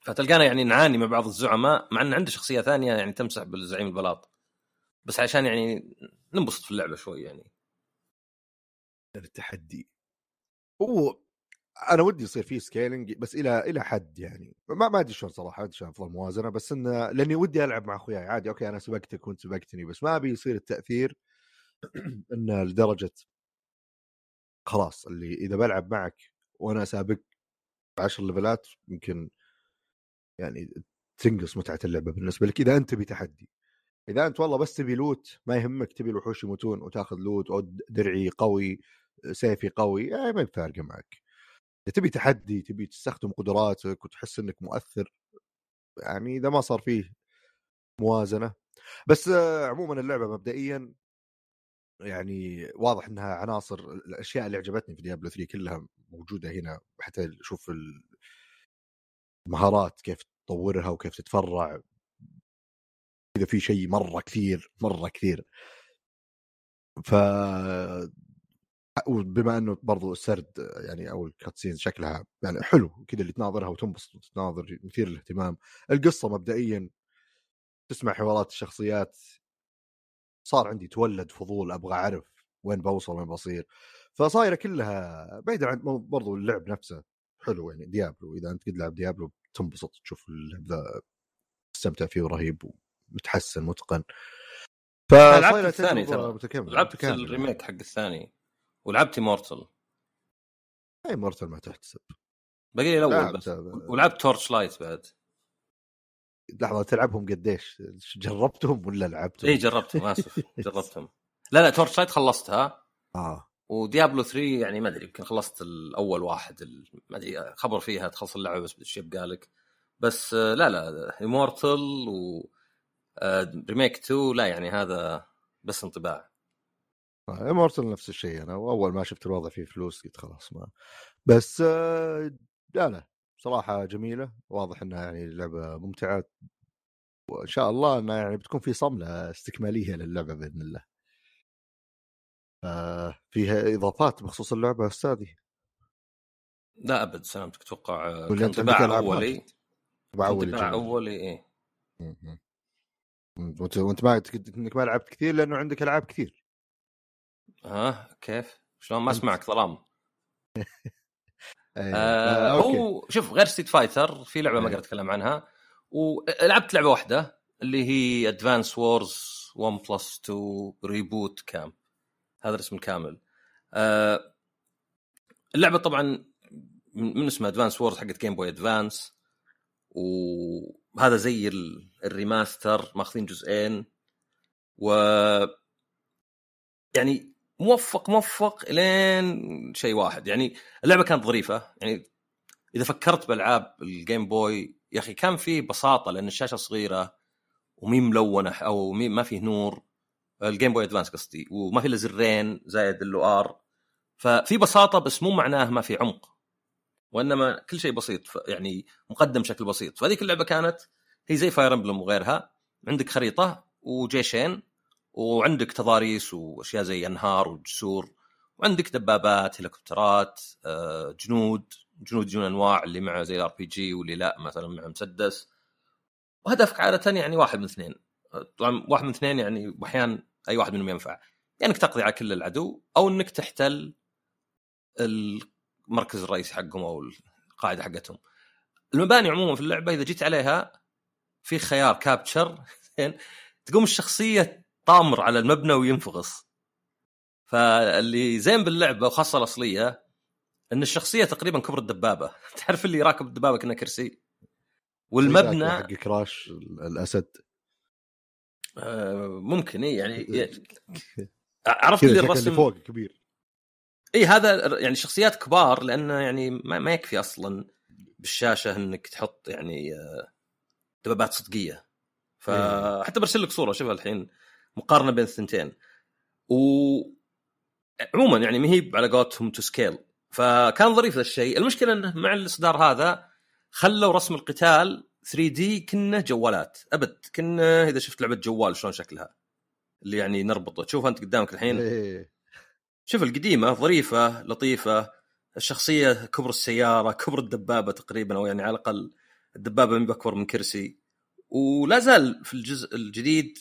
فتلقانا يعني نعاني مع بعض الزعماء مع إن عنده شخصية ثانية يعني تمسح بالزعيم البلاط. بس عشان يعني ننبسط في اللعبة شوي يعني. التحدي. هو أنا ودي يصير فيه scaling بس إلى إلى حد يعني. ما ما أدري شلون صراحة ما أدري شلون افضل موازنه بس انه لأني ودي ألعب مع أخوياي. عادي أوكي أنا سبقتك وأنت سبقتني بس ما ابي يصير التأثير انه لدرجة خلاص اللي إذا بلعب معك وأنا سابق بعشر ليفلات يمكن يعني تنقص متعة اللعبة بالنسبة لك إذا أنت تبي تحدي. إذا أنت والله بس تبي loot ما يهمك تبي الوحوش يموتون وتاخذ loot أو درعي قوي سيفي قوي يعني ما بفارقة معك. إذا تبي تحدي تبي تستخدم قدراتك وتحس إنك مؤثر يعني إذا ما صار فيه موازنة. بس آه، عموما اللعبة مبدئيا يعني واضح إنها عناصر الأشياء اللي عجبتني في ديابلو 3 كلها موجودة هنا حتى شوف ال- المهارات كيف تطورها وكيف تتفرع. إذا في شيء مرة كثير مرة كثير. ف وبما إنه برضو السرد يعني أو ال cutscene شكلها يعني حلو كذا اللي تناظرها وتنبسط وتناظر مثير للاهتمام. القصة مبدئيا تسمع حوارات الشخصيات صار عندي تولد فضول أبغى أعرف وين بوصل وين بصير فصايرة كلها بعيدا عن برضو اللعب نفسه حلو يعني ديابلو إذا أنت قد لعب ديابلو تنبسط تشوف اللعب ذا تستمتع فيه ورهيب ومتحسن متقن أنا لعبت فصايرة الثاني ترى. لعبت متكاملة. ال remake حق الثاني ولعبت immortal إي immortal ما تحتسب باقي لي الأول بس. ولعبت تورش لايت بعد لحظة تلعبهم قديش؟ جربتهم ولا لعبتهم؟ إي جربتهم آسف. جربتهم. لا لا تورش لايت خلصتها. آه. وديابلو 3 يعني ما أدري يمكن خلصت الأول واحد ما أدري خبر فيها تخلص اللعبة بس بالشيء بقالك. بس آه، لا لا امورتل و آه، ريميك 2 لا يعني هذا بس انطباع. امورتل نفس الشيء أنا واول ما شفت الوضع فيه فلوس قلت خلاص ما. بس آه، لا لا. صراحة جميلة واضح إنها يعني لعبة ممتعة وإن شاء الله إنها يعني بتكون في صمله استكمالية للعبة بإذن الله. آه، فيها إضافات بخصوص اللعبة أستاذي؟ لا أبد سلامتك أتوقع آه، كان أنت عندك انطباع أولي. انطباع. أولي إيه. وأنت وأنت ما إنك ما لعبت كثير لأنه عندك ألعاب كثير. ها كيف؟ شلون ما أسمعك ظلام. أيه. آه آه، هو شوف غير ستيت فايتر في لعبة ما إيه. قدرت أتكلم عنها. ولعبت لعبة واحدة اللي هي ادفانس وورز 1 بلس 2 Re-Boot Camp هذا الاسم الكامل. آه اللعبة طبعا من اسمها ادفانس وورز حقت جيم بوي ادفانس وهذا زي ال- ال remaster ماخذين جزئين. و يعني موفق موفق لين شيء واحد. يعني اللعبة كانت ظريفة. يعني إذا فكرت بألعاب الجيم بوي يا أخي كان فيه بساطة لأن الشاشة صغيرة ومي ملونة أو مي ما فيه نور. الجيم بوي ادفانس قصدي. وما في إلا زرين زائد ال L و R. ففي بساطة بس مو معناه ما في عمق. وإنما كل شيء بسيط يعني مقدم بشكل بسيط. فهذيك اللعبة كانت هي زي فاير امبلم وغيرها. عندك خريطة وجيشين. وعندك تضاريس وأشياء زي أنهار وجسور وعندك دبابات هليكوبترات آه، جنود جنود يجون أنواع اللي معه زي ال RPG واللي لا مثلا معه مسدس. وهدفك عادة يعني واحد من اثنين. طبعا واحد من اثنين يعني واحيانا أي واحد منهم ينفع. يعني إنك تقضي على كل العدو أو إنك تحتل المركز الرئيسي حقهم أو القاعدة حقتهم. المباني عموما في اللعبة إذا جيت عليها في خيار كابتشر تقوم الشخصية طامر على المبنى وينفغص. فاللي زين باللعبة وخاصة الأصلية إن الشخصية تقريبا كبر الدبابة. تعرف اللي راكب الدبابة كأنه كرسي؟ والمبنى حق كلاش. آه، ممكن اي يعني عرفت اللي الرسم فوق كبير. اي هذا يعني شخصيات كبار لأنه يعني ما, ما يكفي أصلا بالشاشة إنك تحط يعني آه، دبابات صدقية. فحتى برسل لك صورة شوفها الحين. مقارنة بين الثنتين. و عموما يعني ما هي على قولتهم to scale فكان ظريف ذا الشيء. المشكلة إنه مع الإصدار هذا خلوا رسم القتال 3 دي كنه جوالات. أبد كنه إذا شفت لعبة جوال شلون شكلها؟ اللي يعني نربطه. تشوف أنت قدامك الحين. إيه. شوف القديمة ظريفة لطيفة. الشخصية كبر السيارة كبر الدبابة تقريبا أو يعني على الأقل الدبابة من اكبر من كرسي. ولا زال في الجزء الجديد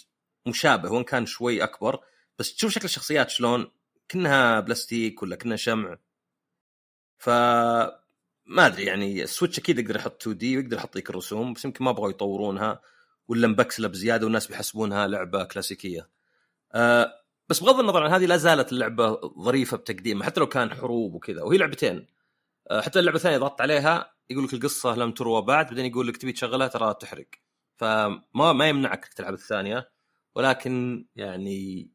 مشابه وإن كان شوي أكبر. بس تشوف شكل الشخصيات شلون كأنها بلاستيك ولا كأنها شمع. ف ما أدري يعني السويتش أكيد يقدر يحط 2 دي ويقدر يحط لك الرسوم بس يمكن ما بغوا يطورونها ولا مبكسلة بزيادة والناس بيحسبونها لعبة كلاسيكية. أه بس بغض النظر عن هذه لا زالت اللعبة ظريفة بتقديمها حتى لو كان حروب وكذا. وهي لعبتين. أه حتى اللعبة الثانية ضغطت عليها يقول لك القصة لم تروى بعد بعدين يقول لك تبي تشغلها ترى تحرق. فما ما يمنعك تلعب الثانية. ولكن يعني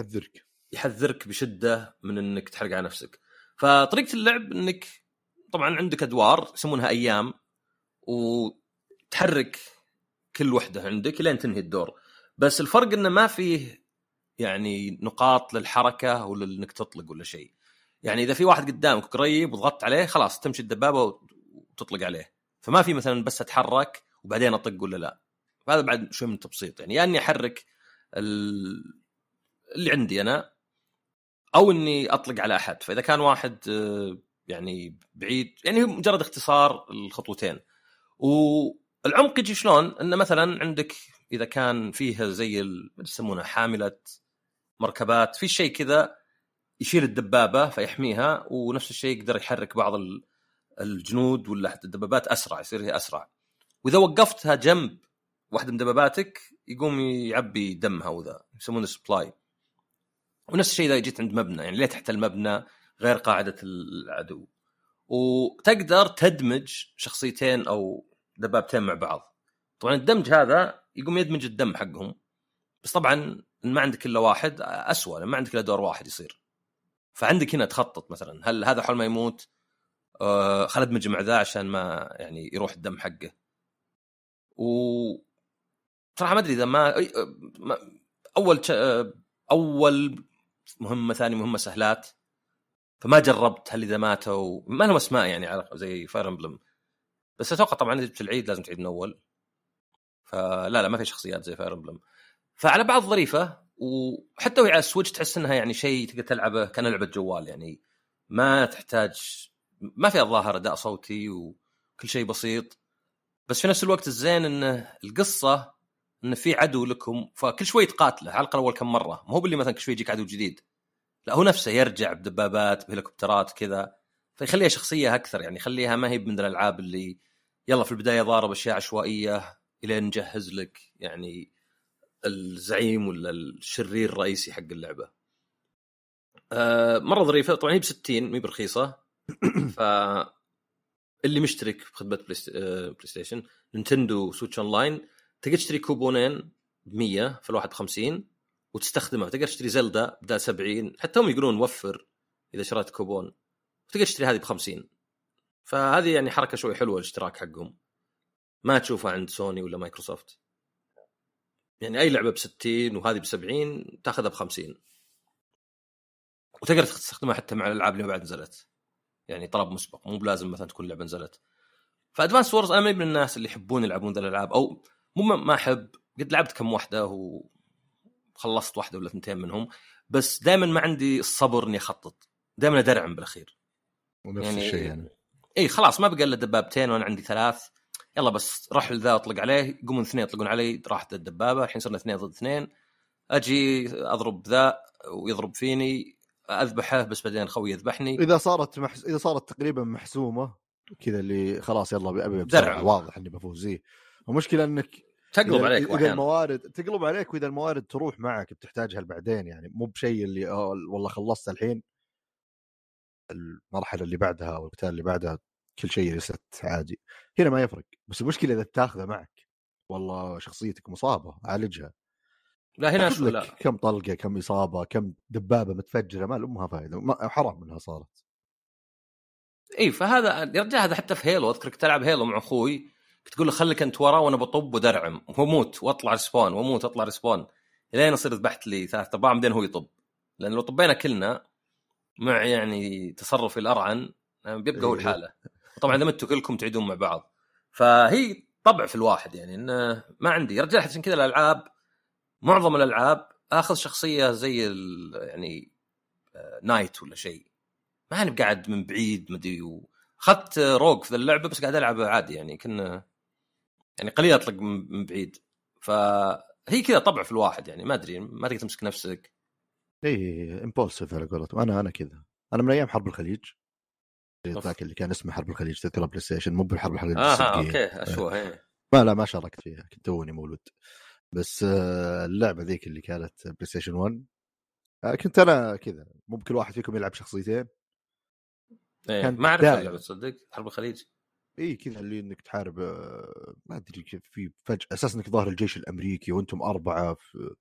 حذرك يحذرك بشدة من إنك تحرق على نفسك. فطريقة اللعب إنك طبعا عندك أدوار يسمونها أيام وتحرك كل وحدة عندك لين تنهي الدور. بس الفرق إنه ما فيه يعني نقاط للحركة ولا انك تطلق ولا شيء. يعني إذا في واحد قدامك قريب وضغطت عليه خلاص تمشي الدبابة وتطلق عليه. فما في مثلا بس أتحرك وبعدين أطق ولا لا. فهذا بعد شوي من التبسيط يعني يا إني أحرك ال- اللي عندي أنا أو إني أطلق على أحد. فإذا كان واحد آه، يعني بعيد يعني مجرد اختصار الخطوتين. والعمق يجي شلون؟ إنه مثلا عندك إذا كان فيها زي يسمونها حاملة مركبات في شيء كذا يشيل الدبابة فيحميها ونفس الشيء يقدر يحرك بعض ال- الجنود ولا حتى الدبابات أسرع يصير هي أسرع. وإذا وقفتها جنب واحدة من دباباتك يقوم يعبي دمها وذا يسمونه supply ونفس الشيء إذا جيت عند مبنى يعني ليه تحت المبنى غير قاعدة العدو. وتقدر تدمج شخصيتين أو دبابتين مع بعض. طبعا الدمج هذا يقوم يدمج الدم حقهم بس طبعا ما عندك إلا واحد اسوء ما عندك إلا دور واحد يصير. فعندك هنا تخطط مثلا هل هذا حول ما يموت؟ آه خل ادمج مع ذا عشان ما يعني يروح الدم حقه. و صراحة ما أدري إذا ما... أول. أول مهمة ثاني مهمة سهلات. فما جربت هل إذا ماتوا ما لهم أسماء يعني زي Fire Emblem بس أتوقع طبعا إذا العيد لازم تعيد من أول. فلا لا ما في شخصيات زي Fire Emblem فعلى بعض ظريفة وحتى وهي على السويتش تحس إنها يعني شيء تقدر تلعبه كان لعبة جوال يعني. ما تحتاج ما فيها الظاهر أداء صوتي وكل شيء بسيط. بس في نفس الوقت الزين إنه القصة انه في عدو لكم فكل شوي تقاتله على الأقل أول كم مرة. مو باللي مثلا كل شوي يجيك عدو جديد. لا هو نفسه يرجع بدبابات بهليكوبترات كذا فيخليها شخصية أكثر يعني يخليها ما هي من الألعاب اللي يلا في البداية ضارب أشياء عشوائية إلين نجهز لك يعني الزعيم ولا الشرير الرئيسي حق اللعبة. آه مرة ظريفة طبعا هي ب 60 مي برخيصة. ف اللي مشترك بخدمة Play, PlayStation Nintendo Switch Online تقدر تشتري كوبونين ب 100 فالواحد ب 50 وتستخدمها تقدر تشتري Zelda بدال 70 حتى هم يقولون وفر إذا شريت كوبون. تقدر تشتري هذه ب 50 فهذه يعني حركة شوي حلوة الاشتراك حقهم. ما تشوفها عند سوني ولا مايكروسوفت. يعني أي لعبة ب 60 وهذه ب 70 تاخذها ب 50 وتقدر تستخدمها حتى مع الألعاب اللي بعد نزلت. يعني طلب مسبق. مو بلازم مثلا تكون لعبة نزلت. ف Advance Wars أنا من الناس اللي يحبون يلعبون ذا الألعاب. أو مو ما أحب. قد لعبت كم واحدة وخلصت واحدة ولا اثنتين منهم بس دائما ما عندي الصبر إني أخطط. دائما ادرعم بالأخير. ونفس يعني الشيء يعني. إي خلاص ما بقى إلا دبابتين وأنا عندي ثلاث. يلا بس روح لذا اطلق عليه. يقومون اثنين يطلقون علي راحت الدبابة. الحين صرنا اثنين ضد اثنين. أجي أضرب ذا ويضرب فيني. أذبحه بس بعدين خوي يذبحني. إذا صارت محس... إذا صارت تقريبا محسومة كذا اللي خلاص يلا ابي واضح إني بفوز. زي المشكلة إنك تقلب عليك إذا. الموارد تقلب عليك وإذا الموارد تروح معك بتحتاجها بعدين يعني مو بشيء اللي والله خلصت الحين. المرحلة اللي بعدها أو القتال اللي بعدها كل شيء reset عادي. هنا ما يفرق بس المشكلة إذا تاخذه معك والله شخصيتك مصابة عالجها. لا هنا شو لا. كم طلقة كم إصابة كم دبابة متفجرة ما منها فائده حرام منها صارت. اي فهذا يا رجال هذا حتى في Halo اذكرك تلعب Halo مع أخوي. تقول له خليك انت ورا وأنا بطب ودرعم وأموت وأطلع respawn وأموت وأطلع respawn. إلين اصير ذبحت لي ثلاث أرباع بعدين هو يطب. لأن لو طبينا كلنا مع يعني تصرفي الأرعن بيبقى هو الحالة. طبعا إذا متوا كلكم تعيدون مع بعض. فهي طبع في الواحد يعني إنه ما عندي. يا رجال عشان كذا الألعاب معظم الألعاب آخذ شخصية زي يعني نايت آه، ولا شيء. ماني قاعد من بعيد مدري أخذت روج في اللعبة بس قاعد ألعب عادي يعني. كنا يعني قليل أطلق من بعيد. فهي كذا طبع في الواحد يعني ما أدري ما تقدر تمسك نفسك. اي impulsive على قولتهم. أنا أنا كذا. أنا من أيام حرب الخليج. ذاك اللي كان اسمه حرب الخليج تذكر PlayStation مو بالحرب الخليج آه أوكي اشوه إيه. ما لا ما شاركت فيها كنت توني مولود. بس آه، اللعبة ذيك اللي كانت PlayStation 1 كنت أنا كذا. مو بكل واحد فيكم يلعب شخصيتين. إيه. ما أعرف اللعبة تصدق؟ حرب الخليج. اي كذا اللي إنك تحارب آه، ما أدري كيف في فجأة أساس إنك ظاهر الجيش الأمريكي وأنتم أربعة في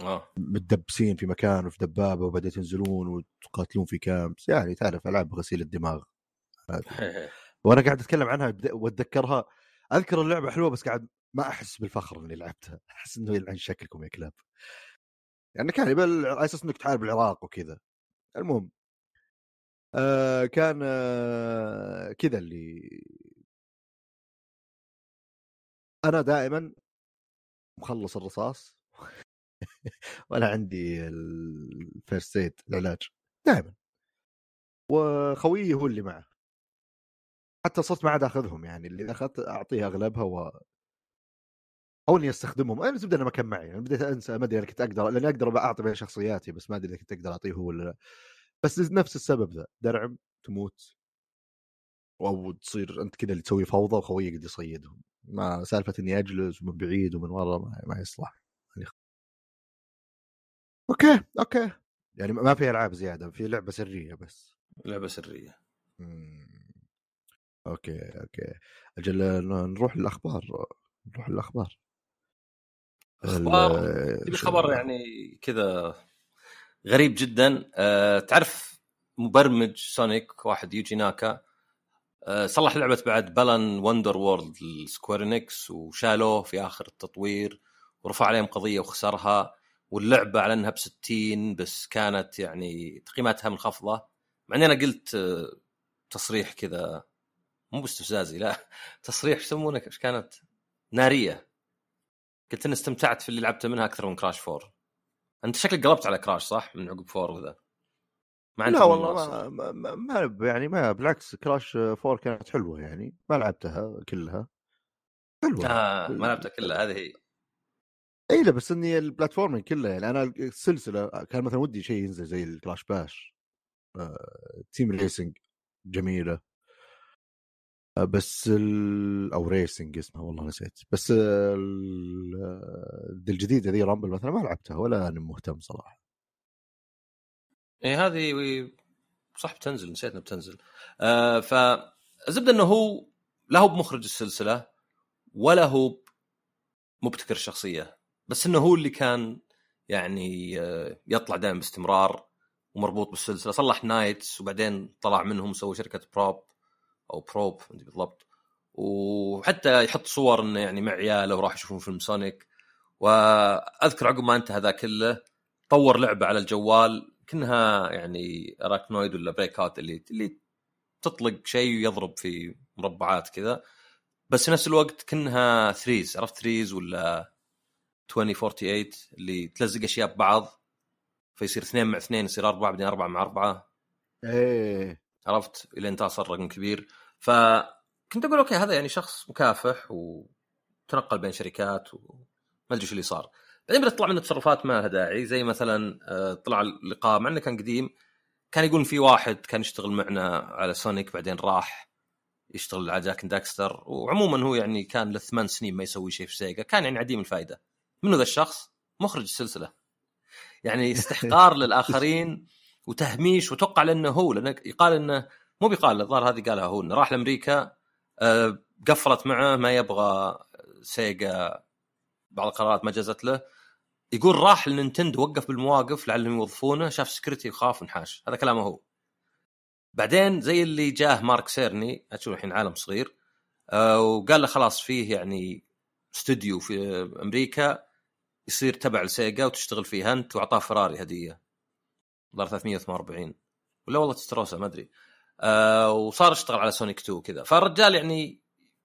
آه. متدبسين في مكان وفي دبابة وبعدين تنزلون وتقاتلون في كامبس يعني تعرف ألعاب غسيل الدماغ. وأنا قاعد أتكلم عنها وأتذكرها. أذكر اللعبة حلوة بس قاعد ما أحس بالفخر إني لعبتها. أحس إنه يلعن شكلكم يا كلاب. يعني كان على أساس إنك تحارب العراق وكذا. المهم آه كان آه كذا اللي أنا دائما مخلص الرصاص ولا عندي الفيرست ايد العلاج دائما. وخويي هو اللي معه. حتى صرت ما عاد آخذهم يعني اللي أخذت أعطيه أغلبها و أو إني أستخدمهم. أنا زبده أنا ما كان معي أنا بديت أنسى ما أدري أنا كنت أقدر لأني أقدر أعطي بين شخصياتي بس ما أدري إذا كنت أقدر أعطيه هو ولا لا. بس نفس السبب ذا درعم تموت أو تصير أنت كذا اللي تسوي فوضى وخويك يصيدهم. ما سالفة إني أجلس ومن بعيد ومن ورا ما, ما يصلح. يعني أوكي أوكي. يعني ما في ألعاب زيادة في لعبة سرية بس. لعبة سرية. مم. أوكي أوكي. أجل نروح للأخبار. نروح للأخبار. أخبار؟ ال- في خبر يعني كذا غريب جدا. أه تعرف مبرمج Sonic واحد Yuji Naka صلح لعبة بعد Balan Wonderworld ل Square Enix وشالوه في آخر التطوير ورفع عليهم قضية وخسرها. واللعبة على انها ب 60 بس كانت يعني تقييماتها منخفضة. مع إني أنا قلت آه، تصريح كذا مو باستفزازي لا. تصريح إيش يسمونه إيش كانت؟ نارية. قلت اني استمتعت في اللي لعبته منها أكثر من Crash 4 أنت شكلك قلبت على Crash صح؟ من عقب 4 وذا. ما لا والله. ما, ما, ما, يعني ما بالعكس Crash 4 كانت حلوة يعني ما لعبتها كلها. حلوة. آه ما لعبتها كلها هذه هي. اي لا بس إني ال platforming كلها يعني أنا السلسلة كان مثلا ودي شيء ينزل زي ال Crash Bash آه، Team Racing جميلة. آه، بس ال... أو Racing اسمها والله نسيت. بس ال... آه، الجديدة ذي Rumble مثلا ما لعبتها ولا أنا مهتم صراحة. إيه هذه صح بتنزل نسيت انها بتنزل. آه فالزبدة إنه هو لا هو بمخرج السلسلة ولا هو مبتكر الشخصيه بس إنه هو اللي كان يعني آه، يطلع دائما باستمرار ومربوط بالسلسلة. صلح NiGHTS وبعدين طلع منهم سوى شركة Prope أو Prope ما أدري بالضبط. وحتى يحط صور إنه يعني مع عياله وراح يشوفون فيلم Sonic. وأذكر عقب ما انتهى ذا كله طور لعبة على الجوال كأنها يعني Arkanoid ولا Breakout اللي اللي تطلق شيء ويضرب في مربعات كذا بس في نفس الوقت كأنها Threes عرفت Threes ولا 2048 اللي تلزق أشياء ببعض فيصير اثنين مع اثنين يصير أربعة بعدين أربعة مع أربعة. إيه. عرفت؟ الين تصل رقم كبير. فكنت أقول أوكي هذا يعني شخص مكافح وتنقل بين شركات وما أدري شو اللي صار. بعدين بدات تطلع منه تصرفات ما لها داعي زي مثلا آه، طلع اللقاء مع إنه كان قديم كان يقول في واحد كان يشتغل معنا على Sonic بعدين راح يشتغل على Jak Daxter وعموما هو يعني كان له ثمان سنين ما يسوي شيء في Sega كان يعني عديم الفائده منو ذا الشخص؟ مخرج السلسلة يعني استحقار للآخرين وتهميش وتوقع لأنه هو لأنه يقال إنه مو بيقال الظاهر هذه قالها هو إنه راح لأمريكا آه، قفلت معه ما يبغى سيجا بعض القرارات ما جازت له يقول راح لنينتندو وقف بالمواقف لعلهم يوظفونه شاف security وخاف ونحاش هذا كلامه هو. بعدين زي اللي جاه مارك سيرني تشوف الحين عالم صغير آه، وقال له خلاص فيه يعني استوديو في أمريكا يصير تبع لسيجا وتشتغل فيه انت وأعطاه فراري هدية. ظهر 348 ولا والله Testarossa ما أدري. آه وصار يشتغل على سونيك 2 كذا فالرجال يعني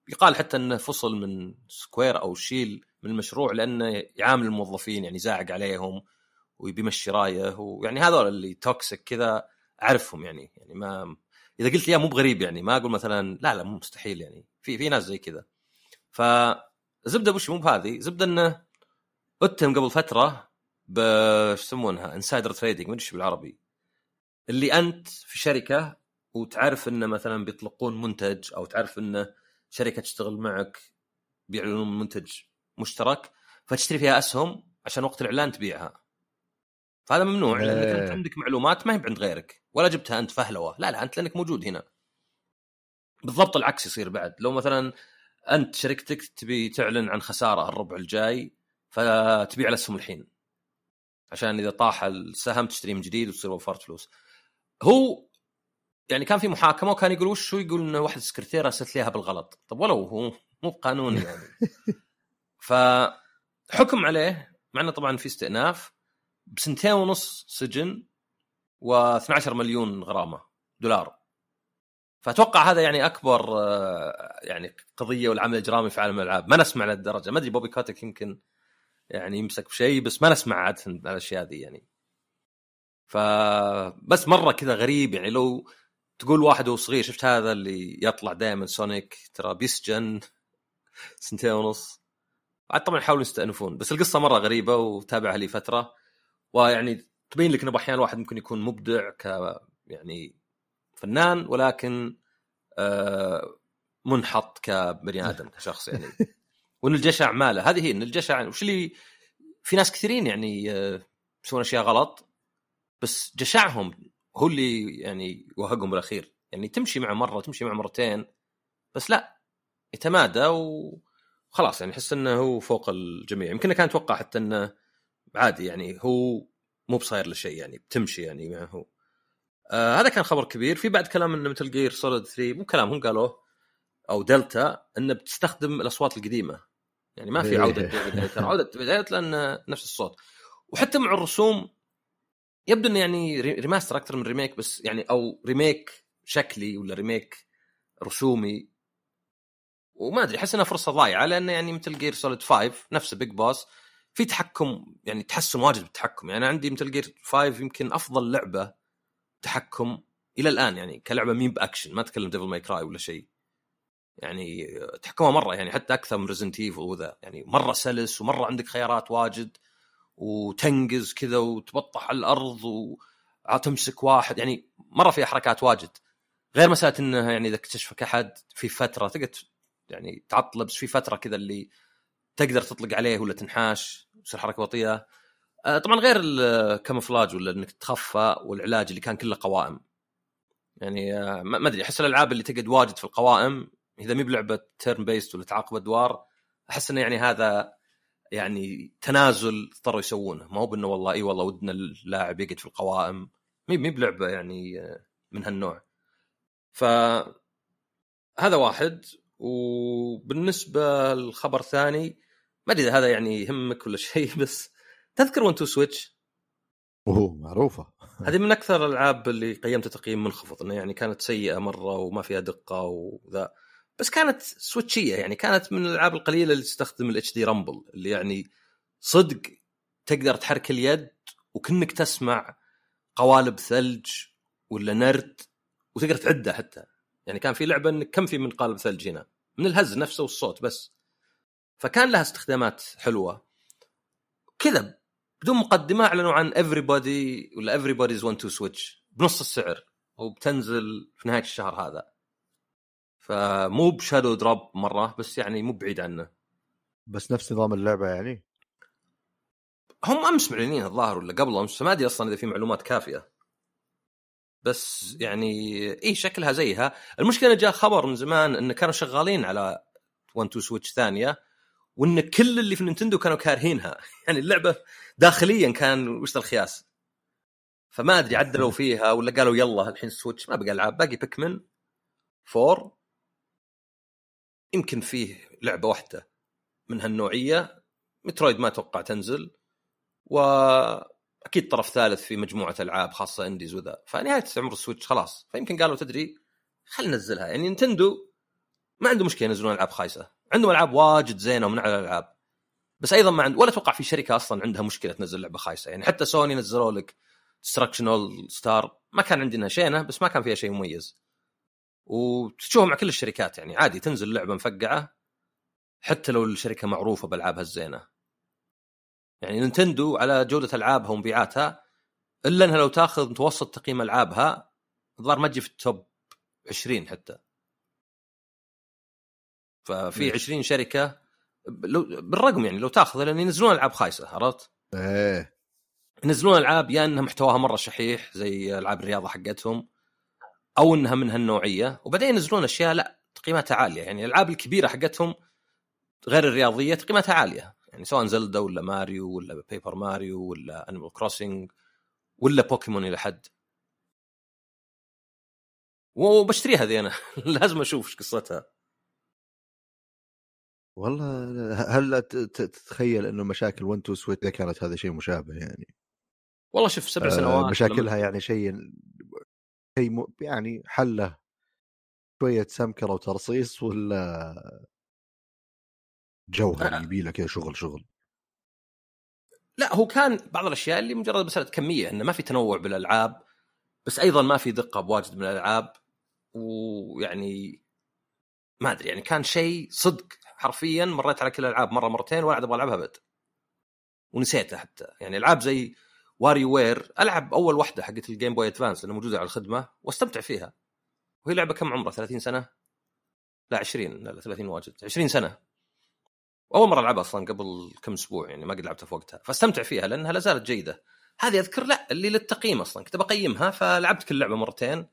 يقال حتى إنه فصل من سكوير أو شيل من المشروع لأنه يعامل الموظفين يعني زاعق عليهم ويبي يمشي رايه ويعني هذول اللي toxic كذا أعرفهم يعني يعني ما إذا قلت لي مو بغريب يعني ما أقول مثلا لا لا مو مستحيل يعني في في ناس زي كذا. فزبده وش مو بهذه؟ زبدة إنه أتهم قبل فترة ب يسمونها؟ insider trading ما أدري بالعربي. اللي أنت في شركة وتعرف إنه مثلا بيطلقون منتج أو تعرف إنه شركة تشتغل معك بيعلنون منتج مشترك فتشتري فيها أسهم عشان وقت الإعلان تبيعها. فهذا ممنوع لانك انت إيه. عندك معلومات ما هي عند غيرك ولا جبتها أنت فهلوة. لا لا أنت لأنك موجود هنا. بالضبط العكس يصير بعد. لو مثلا أنت شركتك تبي تعلن عن خسارة الربع الجاي فتبيع الأسهم الحين. عشان إذا طاح السهم تشتريه من جديد وتصير وفرت فلوس. هو يعني كان في محاكمة وكان يقول وش هو؟ يقول إنه واحد سكرتيره ارسلت ليها بالغلط. طب ولو هو؟ مو بقانوني يعني. فحكم عليه مع إنه طبعا في استئناف بسنتين ونص سجن و12 مليون غرامة دولار. فأتوقع هذا يعني أكبر آه، يعني قضية والعمل الإجرامي في عالم الألعاب. ما نسمع لهالدرجة. ما أدري Bobby Kotick يمكن يعني يمسك بشيء بس ما نسمع عادة الأشياء ذي يعني. فبس مرة كذا غريب يعني لو تقول واحد وهو صغير شفت هذا اللي يطلع دائما سونيك؟ ترى بيسجن سنتين ونص. عاد طبعا يحاولون يستأنفون بس القصة مرة غريبة وتابعها لي فترة. ويعني تبين لك إنه أحيانا الواحد ممكن يكون مبدع ك يعني فنان ولكن آه منحط كبني آدم كشخص يعني. وإن الجشع ماله هذه هي إن الجشع وش اللي في ناس كثيرين يعني آه، يسوون أشياء غلط بس جشعهم هو اللي يعني وهقهم بالأخير. يعني تمشي معه مرة تمشي معه مرتين بس لا يتمادى وخلاص يعني أحس إنه هو فوق الجميع. يمكن كان أتوقع حتى إنه عادي يعني هو مو بصاير له شيء يعني بتمشي يعني معه آه هذا كان خبر كبير. في بعد كلام انه Metal Gear Solid 3 مو كلام هم قالوه أو دلتا إنه بتستخدم الأصوات القديمة. يعني ما في إيه. عوده David Hayter عودة Hayter لأن نفس الصوت. وحتى مع الرسوم يبدو إنه يعني re- remaster أكثر من remake بس يعني أو remake شكلي ولا remake رسومي وما أدري أحس إنها فرصة ضايعة لأن يعني Metal Gear Solid 5 نفسه Big Boss في تحكم يعني تحسن واجد بالتحكم. يعني عندي Metal Gear 5 يمكن أفضل لعبة تحكم إلى الآن يعني كلعبة مي بأكشن ما أتكلم Devil May Cry ولا شيء. يعني تحكمها مرة يعني حتى أكثر من Resident Evil وذا يعني مرة سلس ومرة عندك خيارات واجد وتنقز كذا وتبطح على الأرض وتمسك واحد يعني مرة فيها حركات واجد. غير مسألة إنها يعني إذا اكتشفك أحد في فترة تقدر ت- يعني تعطله بس في فترة كذا اللي تقدر تطلق عليه ولا تنحاش تصير حركة بطيئة. آه، طبعا غير ال camouflage ولا إنك تخفى والعلاج اللي كان كله قوائم. يعني آه، ما أدري أحس الألعاب اللي تقعد واجد في القوائم إذا مي بلعبة turn-based ولا تعاقب ادوار أحس إنه يعني هذا يعني تنازل اضطروا يسوونه. ما هو بإنه والله إي والله ودنا اللاعب يقعد في القوائم. مي مي بلعبة يعني آه، من هالنوع. ف هذا واحد. وبالنسبة للخبر الثاني ما أدري إذا هذا يعني يهمك ولا شيء بس تذكر 1 2 Switch أوه معروفة. هذه من أكثر الألعاب اللي قيمتها تقييم منخفض إنه يعني كانت سيئة مرة وما فيها دقة وذا. بس كانت سويتشيه يعني كانت من الألعاب القليلة اللي تستخدم ال HD Rumble اللي يعني صدق تقدر تحرك اليد وكنك تسمع قوالب ثلج ولا نرد وتقدر تعدها حتى. يعني كان في لعبة انك كم في من قالب ثلج هنا؟ من الهز نفسه والصوت بس. فكان لها استخدامات حلوة. كذا بدون مقدمة أعلنوا عن everybody ولا everybody's one to switch. بنص السعر. وبتنزل في نهاية الشهر هذا. فمو بشادو دروب مرة بس يعني مو بعيد عنه. بس نفس نظام اللعبة يعني؟ هم أمس معلنين الظاهر ولا قبل أمس. ما أدري أصلا إذا في معلومات كافية. بس يعني اي شكلها زيها. المشكلة جاء خبر من زمان إن كانوا شغالين على 1 2 Switch ثانية وإن كل اللي في نينتندو كانوا كارهينها. يعني اللعبة داخليا كان وش الخياس؟ فما أدري عدلوا فيها ولا قالوا يلا الحين Switch ما بقى ألعاب باقي Pikmin 4 يمكن فيه لعبة واحدة من هالنوعية. Metroid ما أتوقع تنزل. واكيد طرف ثالث في مجموعة ألعاب خاصة indies وذا. فنهاية عمر ال Switch خلاص. فيمكن قالوا تدري خلينا ننزلها. يعني نينتندو ما عنده مشكلة ينزلون ألعاب خايسة. عندهم ألعاب واجد زينة ومن على الألعاب. بس أيضا ما عند ولا أتوقع في شركة أصلا عندها مشكلة تنزل لعبة خايسة. يعني حتى سوني نزلوا لك Destruction AllStars ما كان عندنا شينه بس ما كان فيها شيء مميز. وتشوفها مع كل الشركات يعني. عادي تنزل لعبة مفقعة حتى لو الشركة معروفة بألعابها الزينة. يعني نينتندو على جودة العابها ومبيعاتها إلا إنها لو تاخذ متوسط تقييم ألعابها الظاهر ما تجي في ال top 20 حتى. ففي ليش؟ 20 شركة لو بالرقم يعني لو تاخذ لأن ينزلون ألعاب خايسة عرفت؟ إيه. ينزلون ألعاب يا إنها محتواها مرة شحيح زي ألعاب الرياضة حقتهم أو إنها من هالنوعية. وبعدين ينزلون أشياء لا تقييماتها عالية. يعني الألعاب الكبيرة حقتهم غير الرياضية تقييماتها عالية. يعني سواء Zelda ولا ماريو ولا Paper Mario ولا Animal Crossing ولا بوكيمون إلى حد. وبشتريها ذي أنا. لازم أشوف إيش قصتها. والله هل تتخيل إنه مشاكل 1 2 Switch كانت هذا شيء مشابه يعني؟ والله شوف سبع آه، سنوات مشاكلها يعني شيء شيء يعني حلة. شوية سمكره وترصيص ولا جوهر آه. يبي له كذا شغل شغل. لا هو كان بعض الأشياء اللي مجرد مسألة كمية إنه ما في تنوع بالألعاب بس أيضا ما في دقة بواجد من الالعاب ويعني ما أدري يعني كان شيء صدق. حرفيا مريت على كل الألعاب مرة مرتين ولا عاد أبغى ألعبها أبد. ونسيتها حتى. يعني ألعاب زي WarioWare ألعب أول واحدة حقت ال Game Boy Advance اللي موجودة على الخدمة واستمتع فيها. وهي لعبة كم عمرها 30 سنة؟ لا 20 لا, لا 30 واجد. 20 سنة. أول مرة ألعبها أصلا قبل كم أسبوع يعني ما قد لعبتها في وقتها. فاستمتع فيها لأنها لا زالت جيدة. هذه أذكر لا اللي للتقييم أصلا. كنت بقيمها فلعبت كل لعبة مرتين.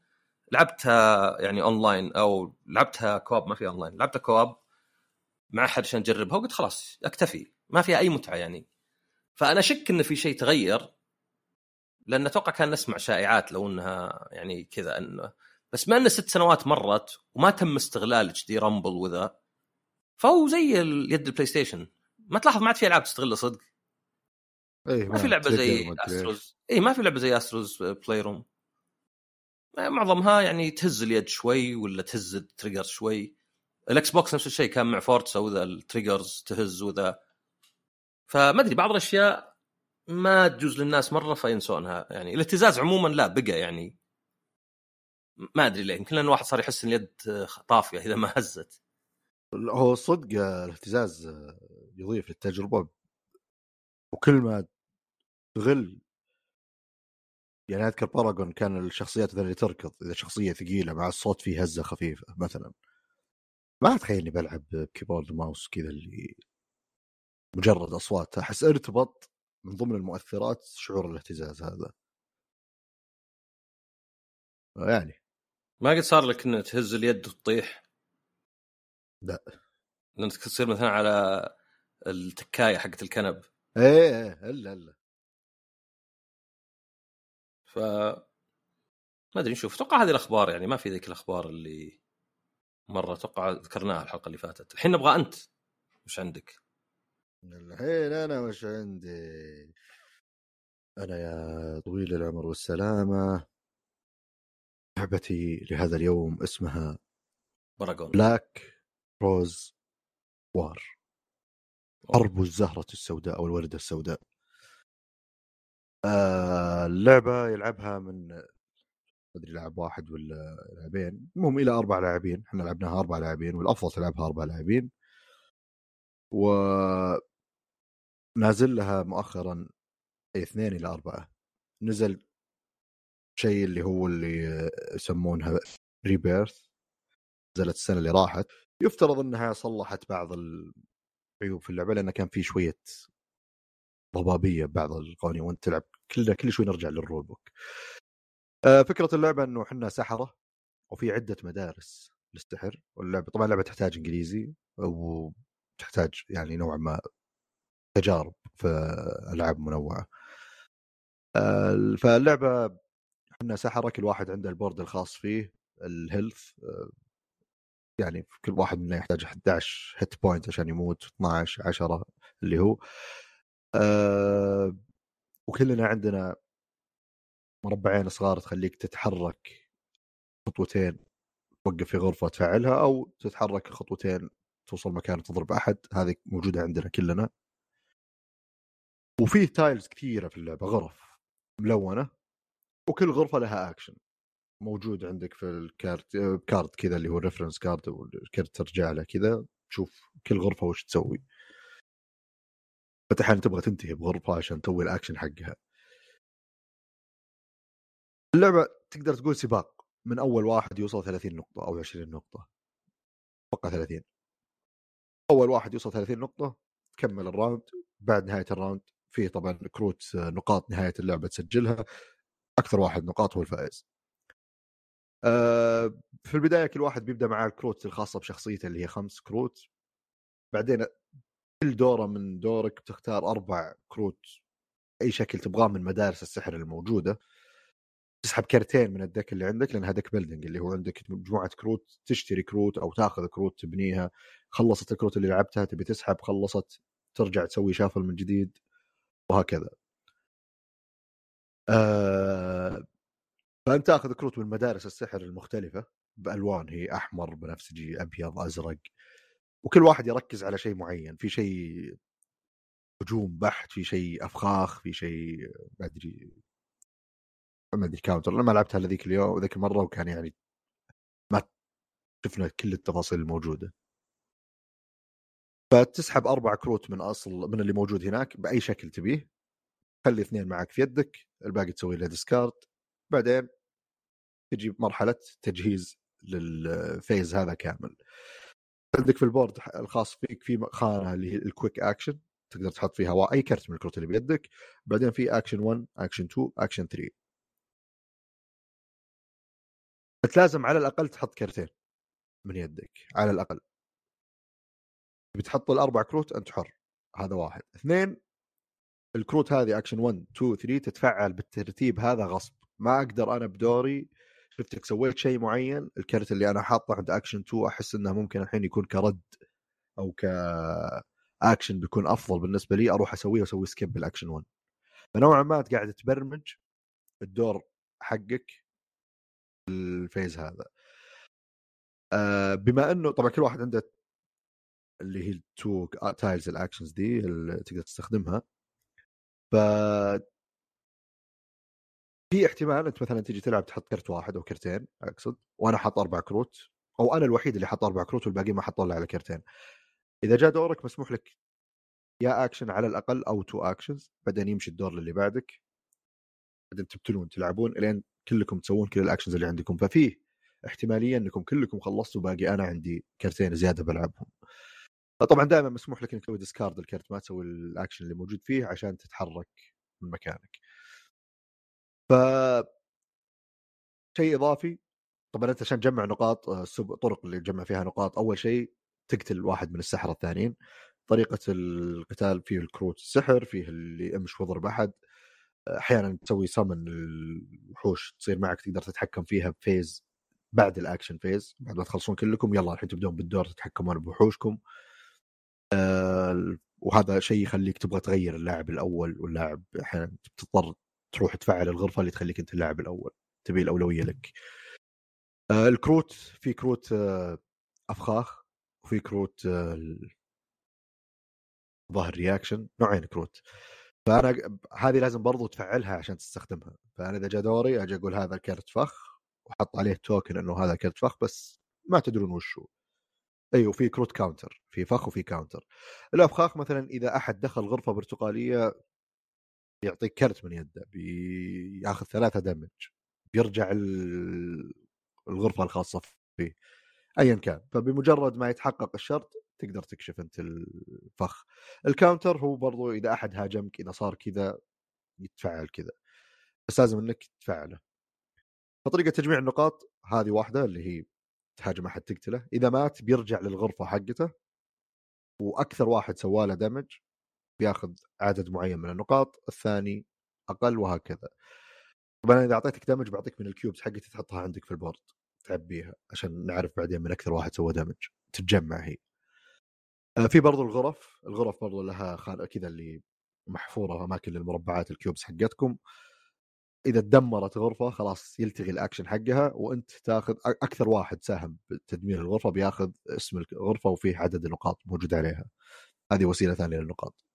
لعبتها يعني أونلاين أو لعبتها co-op ما في أونلاين. لعبتها co-op مع أحد عشان أجربها وقلت خلاص أكتفي. ما فيها أي متعة يعني. فأنا أشك انه في شيء تغير لأن أتوقع كان نسمع شائعات لو إنها يعني كذا انه بس ما إن ست سنوات مرت وما تم استغلال HD Rumble وذا فهو زي يد ال PlayStation ما تلاحظ ما عاد في ألعاب تستغله صدق. إيه ما في لعبة زي استروز اي ما في لعبة زي Astro's Playroom معظمها يعني تهز اليد شوي ولا تهز ال trigger شوي. ال Xbox نفس الشيء كان مع Forza وذا ال triggers تهز وذا. فما أدري بعض الأشياء ما تجوز للناس مرة فينسونها. يعني الاهتزاز عموما لا بقى يعني. ما أدري ليه يمكن لأن الواحد صار يحس إن اليد طافية إذا ما هزت. هو صدق الاهتزاز يضيف للتجربة وكل ما تغل. يعني أذكر Paragon كان الشخصيات اللي تركض إذا شخصية ثقيلة مع الصوت فيه هزة خفيفة مثلا. ما أتخيل إني بلعب بكيبورد وماوس كذا اللي مجرد أصوات. أحس ارتبط من ضمن المؤثرات شعور الاهتزاز هذا. يعني. ما قد صار لك إنه تهز اليد وتطيح؟ لا. لانك تصير مثلا على التكاية حقت الكنب. إيه إيه الا الا ف ما أدري نشوف. أتوقع هذه الأخبار يعني ما في ذيك الأخبار اللي مرة أتوقع ذكرناها الحلقة اللي فاتت. الحين نبغى أنت. وش عندك؟ الحين أنا وش عندي؟ أنا يا طويل العمر والسلامة. لعبتي لهذا اليوم اسمها Paragon Black Rose Wars. حرب الزهرة السوداء أو الوردة السوداء. آه اللعبة يلعبها من أدري لاعب واحد ولا لاعبين. المهم إلى أربع لاعبين. إحنا لعبناها أربع لاعبين والأفضل تلعبها أربع لاعبين. و نازل لها مؤخرا اي اثنين إلى أربعة. نزل شيء اللي هو اللي يسمونها ريبيرث نزلت السنة اللي راحت. يفترض إنها صلحت بعض العيوب في اللعبة لأن كان في شوية ضبابية ببعض القوانين وأنت تلعب كل كل شوي نرجع لل rule book. آه، فكرة اللعبة إنه إحنا سحرة وفي عدة مدارس للسحر واللعبة طبعا اللعبة تحتاج إنجليزي وتحتاج يعني نوعا ما تجارب في ألعاب منوعة. آه، فاللعبة إحنا سحرة كل واحد عنده ال board الخاص فيه ال health يعني كل واحد منا يحتاج 11 hit point عشان يموت 12 10 اللي هو. وكلنا عندنا مربعين صغار تخليك تتحرك خطوتين توقف في غرفة تفعلها أو تتحرك خطوتين توصل مكان تضرب أحد. هذه موجودة عندنا كلنا. وفيه tiles كثيرة في اللعبة غرف ملونة وكل غرفة لها اكشن موجود عندك في الكارت card كذا اللي هو ال reference card والكارت ترجع له كذا تشوف كل غرفة وش تسوي. فانت تبغى تنتهي بغرفة عشان تسوي الاكشن حقها. اللعبة تقدر تقول سباق. من أول واحد يوصل 30 نقطة أو 20 نقطة. أتوقع 30 أول واحد يوصل 30 نقطة تكمل ال round بعد نهاية ال round في طبعا كروت نقاط نهاية اللعبة تسجلها. أكثر واحد نقاط هو الفائز. آه، في البداية كل واحد بيبدأ مع الكروت الخاصة بشخصيته اللي هي خمس كروت. بعدين كل دورة من دورك تختار أربع كروت أي شكل تبغاه من مدارس السحر الموجودة. تسحب كرتين من ال deck اللي عندك لأنها deck building اللي هو عندك مجموعة كروت تشتري كروت أو تأخذ كروت تبنيها. خلصت الكروت اللي لعبتها تبي تسحب خلصت ترجع تسوي shuffle من جديد وهكذا. آه فأنت تأخذ كروت من مدارس السحر المختلفة بالوان هي أحمر بنفسجي أبيض أزرق وكل واحد يركز على شيء معين. في شيء هجوم بحت في شيء أفخاخ في شيء ما أدري ما أدري counter. أنا ما لعبتها إلا ذيك اليوم ذيك المرة وكان يعني ما شفنا كل التفاصيل الموجودة. فتسحب أربع كروت من أصل من اللي موجود هناك بأي شكل تبيه. خلي اثنين معك في يدك الباقي تسوي له discard بعدين تجي مرحله تجهيز لل phase هذا كامل. عندك في ال board الخاص فيك في خانه اللي هي ال quick action تقدر تحط فيها أي كرت من الكروت اللي بيدك. بعدين في اكشن 1 اكشن 2 اكشن 3 انت لازم على الأقل تحط كرتين من يدك على الأقل. بتحط الأربع كروت أنت حر هذا واحد. اثنين الكروت هذه اكشن 1 2 3 تتفعل بالترتيب هذا غصب. ما أقدر أنا بدوري شفتك سويت شيء معين؟ الكرت اللي أنا حاطه عند اكشن 2 أحس إنه ممكن الحين يكون ك card أو ك اكشن بيكون أفضل بالنسبة لي أروح أسويه وأسوي skip بال action 1 فنوعا ما قاعد تبرمج الدور حقك ال phase هذا. آه بما إنه طبعا كل واحد عنده اللي هي ال two tiles ال actions دي اللي تقدر تستخدمها ف في احتمال أنت مثلا تجي تلعب تحط كرت واحد أو كرتين أقصد وأنا حاط أربع كروت أو أنا الوحيد اللي حط أربع كروت والباقيين ما حطوا إلا على كرتين. إذا جاء دورك مسموح لك يا أكشن على الأقل أو two actions بعدين يمشي الدور اللي بعدك. بعدين تبتلون تلعبون إلين كلكم تسوون كل ال actions اللي عندكم. ففيه احتمالية إنكم كلكم خلصتوا باقي أنا عندي كرتين زيادة بلعبهم. طبعا دائما مسموح لك إنك تسوي discard الكرت ما تسوي الأكشن اللي موجود فيه عشان تتحرك من مكانك. ف شيء إضافي طبعا أنت عشان تجمع نقاط طرق اللي تجمع فيها نقاط أول شيء تقتل واحد من السحرة الثانيين. طريقة القتال فيه الكروت السحر فيه اللي امش واضرب أحد. أحيانا تسوي سمن الوحوش تصير معك تقدر تتحكم فيها ب phase بعد ال action phase بعد ما تخلصون كلكم يلا الحين تبدون بالدور تتحكمون بوحوشكم. آه وهذا شيء يخليك تبغى تغير اللاعب الأول واللاعب أحيانا تضطر تروح تفعل الغرفة اللي تخليك أنت اللاعب الأول تبي الأولوية لك. آه الكروت في كروت آه أفخاخ وفي كروت آه ظاهر reaction نوعين كروت. فأنا هذه لازم برضو تفعلها عشان تستخدمها. فأنا إذا جاء دوري أجي أقول هذا كرت فخ وحط عليه token إنه هذا كرت فخ بس ما تدرون وش هو. أيوه في كروت counter في فخ وفي counter الأفخاخ مثلا إذا أحد دخل غرفة برتقالية يعطيك كرت من يده بياخذ ثلاثة damage بيرجع الغرفة الخاصة فيه ايا كان. فبمجرد ما يتحقق الشرط تقدر تكشف أنت الفخ. الكاونتر هو برضو إذا أحد هاجمك إذا صار كذا يتفعل كذا. بس لازم إنك تفعله. فطريقة تجميع النقاط هذه واحدة اللي هي تهاجم أحد تقتله. إذا مات بيرجع للغرفة حقته وأكثر واحد سواله دمج. بياخذ عدد معين من النقاط الثاني أقل وهكذا. طبعا إذا أعطيتك damage بعطيك من ال cubes حقتي تحطها عندك في ال board تعبيها عشان نعرف بعدين من أكثر واحد سوى damage تتجمع هي. آه، في برضو الغرف الغرف برضو لها خان كذا اللي محفورة أماكن للمربعات ال cubes حقتكم. إذا تدمرت غرفة خلاص يلتغي الاكشن حقها وأنت تاخذ أكثر واحد ساهم بتدمير الغرفة بياخذ اسم الغرفه وفيه عدد النقاط موجود عليها. هذه وسيلة ثانية للنقاط.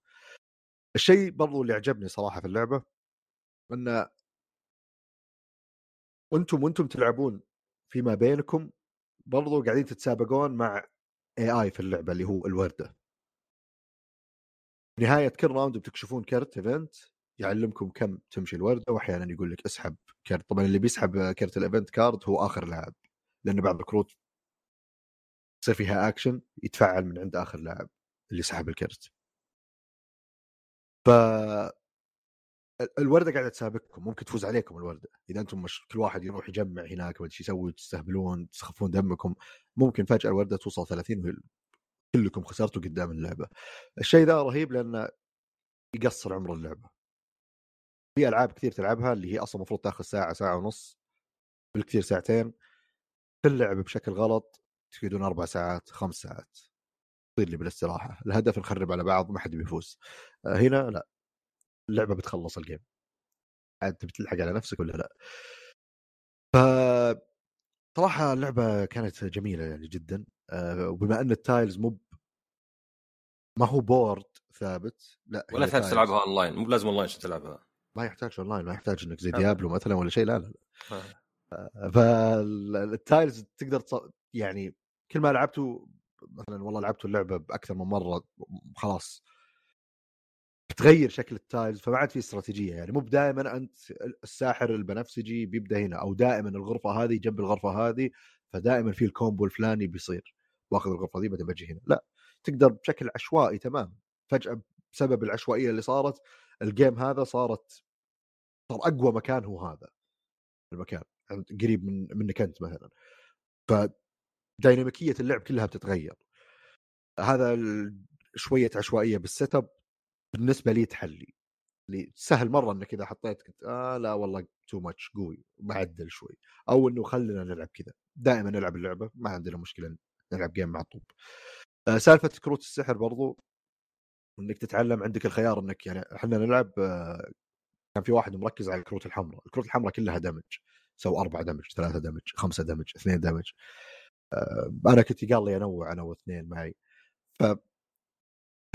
الشيء برضو اللي عجبني صراحة في اللعبة إن وأنتم وأنتم تلعبون فيما بينكم برضو قاعدين تتسابقون مع AI في اللعبة اللي هو الوردة. نهاية كل round بتكشفون كرت event يعلمكم كم تمشي الوردة واحيانا يقول لك اسحب كرت. طبعا اللي بيسحب كرت ال event card هو آخر لاعب لأن بعض الكروت يصير فيها اكشن يتفعل من عند آخر لاعب اللي سحب الكرت. ف الوردة قاعدة تسابقكم ممكن تفوز عليكم الوردة. إذا أنتم مش كل واحد يروح يجمع هناك وش يسوي تستهبلون تسخفون دمكم ممكن فجأة الوردة توصل 30 كلكم خسرتوا قدام اللعبة. الشيء ذا رهيب لأنه يقصر عمر اللعبة. في ألعاب كثير تلعبها اللي هي أصلا المفروض تأخذ ساعة ساعة ونص بالكثير ساعتين. تلعب بشكل غلط تفيدون أربع ساعات خمس ساعات. تصير لي بالاستراحة الهدف نخرب على بعض ما حد بيفوز. آه، هنا لأ اللعبة بتخلص ال game عاد بتلحق على نفسك ولا لأ؟ ف صراحة اللعبة كانت جميلة يعني جدا. آه، وبما أن ال tiles مو ما هو board ثابت لأ ولا تحتاج تلعبها اونلاين مو لازم اونلاين عشان تلعبها. ما يحتاج اونلاين ما يحتاج إنك زي ديابلو مثلا ولا شيء لا لا, لا. آه، فال tiles تقدر يعني كل ما لعبته مثلا والله لعبت اللعبة بأكثر من مرة خلاص. تغير شكل ال tiles فما عاد في استراتيجية يعني. مو دائما أنت الساحر البنفسجي بيبدأ هنا أو دائما الغرفة هذه جنب الغرفة هذه فدائما في ال combo الفلاني بيصير. باخذ الغرفة دي بعدين بجي هنا. لا تقدر بشكل عشوائي تمام فجأة بسبب العشوائية اللي صارت ال game هذا صارت صار أقوى مكان هو هذا المكان. قريب من منك أنت مثلا. ف ديناميكية اللعب كلها بتتغير. هذا شوية عشوائية بال setup بالنسبة لي تحلي. اللي سهل مرة إنك إذا حطيت كنت آه لا والله too much قوي بعدل شوي. أو إنه خلينا نلعب كذا. دائما نلعب اللعبة ما عندنا مشكلة نلعب game مع طوب. آه سالفة كروت السحر برضو. إنك تتعلم عندك الخيار إنك يعني إحنا نلعب آه كان في واحد مركز على الكروت الحمراء. الكروت الحمراء كلها damage سو أربعة damage ثلاثة damage خمسة damage اثنين damage أنا كنت قال لي أنوع أنا واثنين معي. ف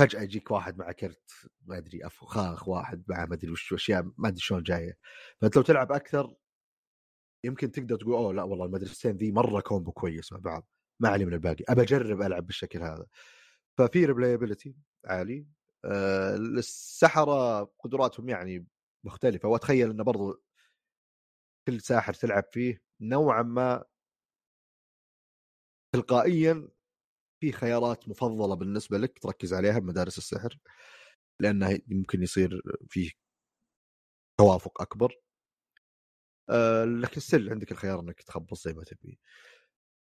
فجاه يجيك واحد مع كرت ما أدري افخاخ واحد مع ما أدري وش اشياء ما أدري شلون جاية. فأنت لو تلعب أكثر يمكن تقدر تقول أوه لا والله المدرستين ذي مرة combo كويس مع بعض ما علي من الباقي. أبى أجرب ألعب بالشكل هذا. ففي ريبلايبلتي عالي السحره قدراتهم يعني مختلفة. وأتخيل إنه برضو كل ساحر تلعب فيه نوعا ما تلقائيا في خيارات مفضلة بالنسبة لك تركز عليها بمدارس السحر لأنه ممكن يصير فيه توافق أكبر. أه لكن still عندك الخيار إنك تخبص زي ما تبي.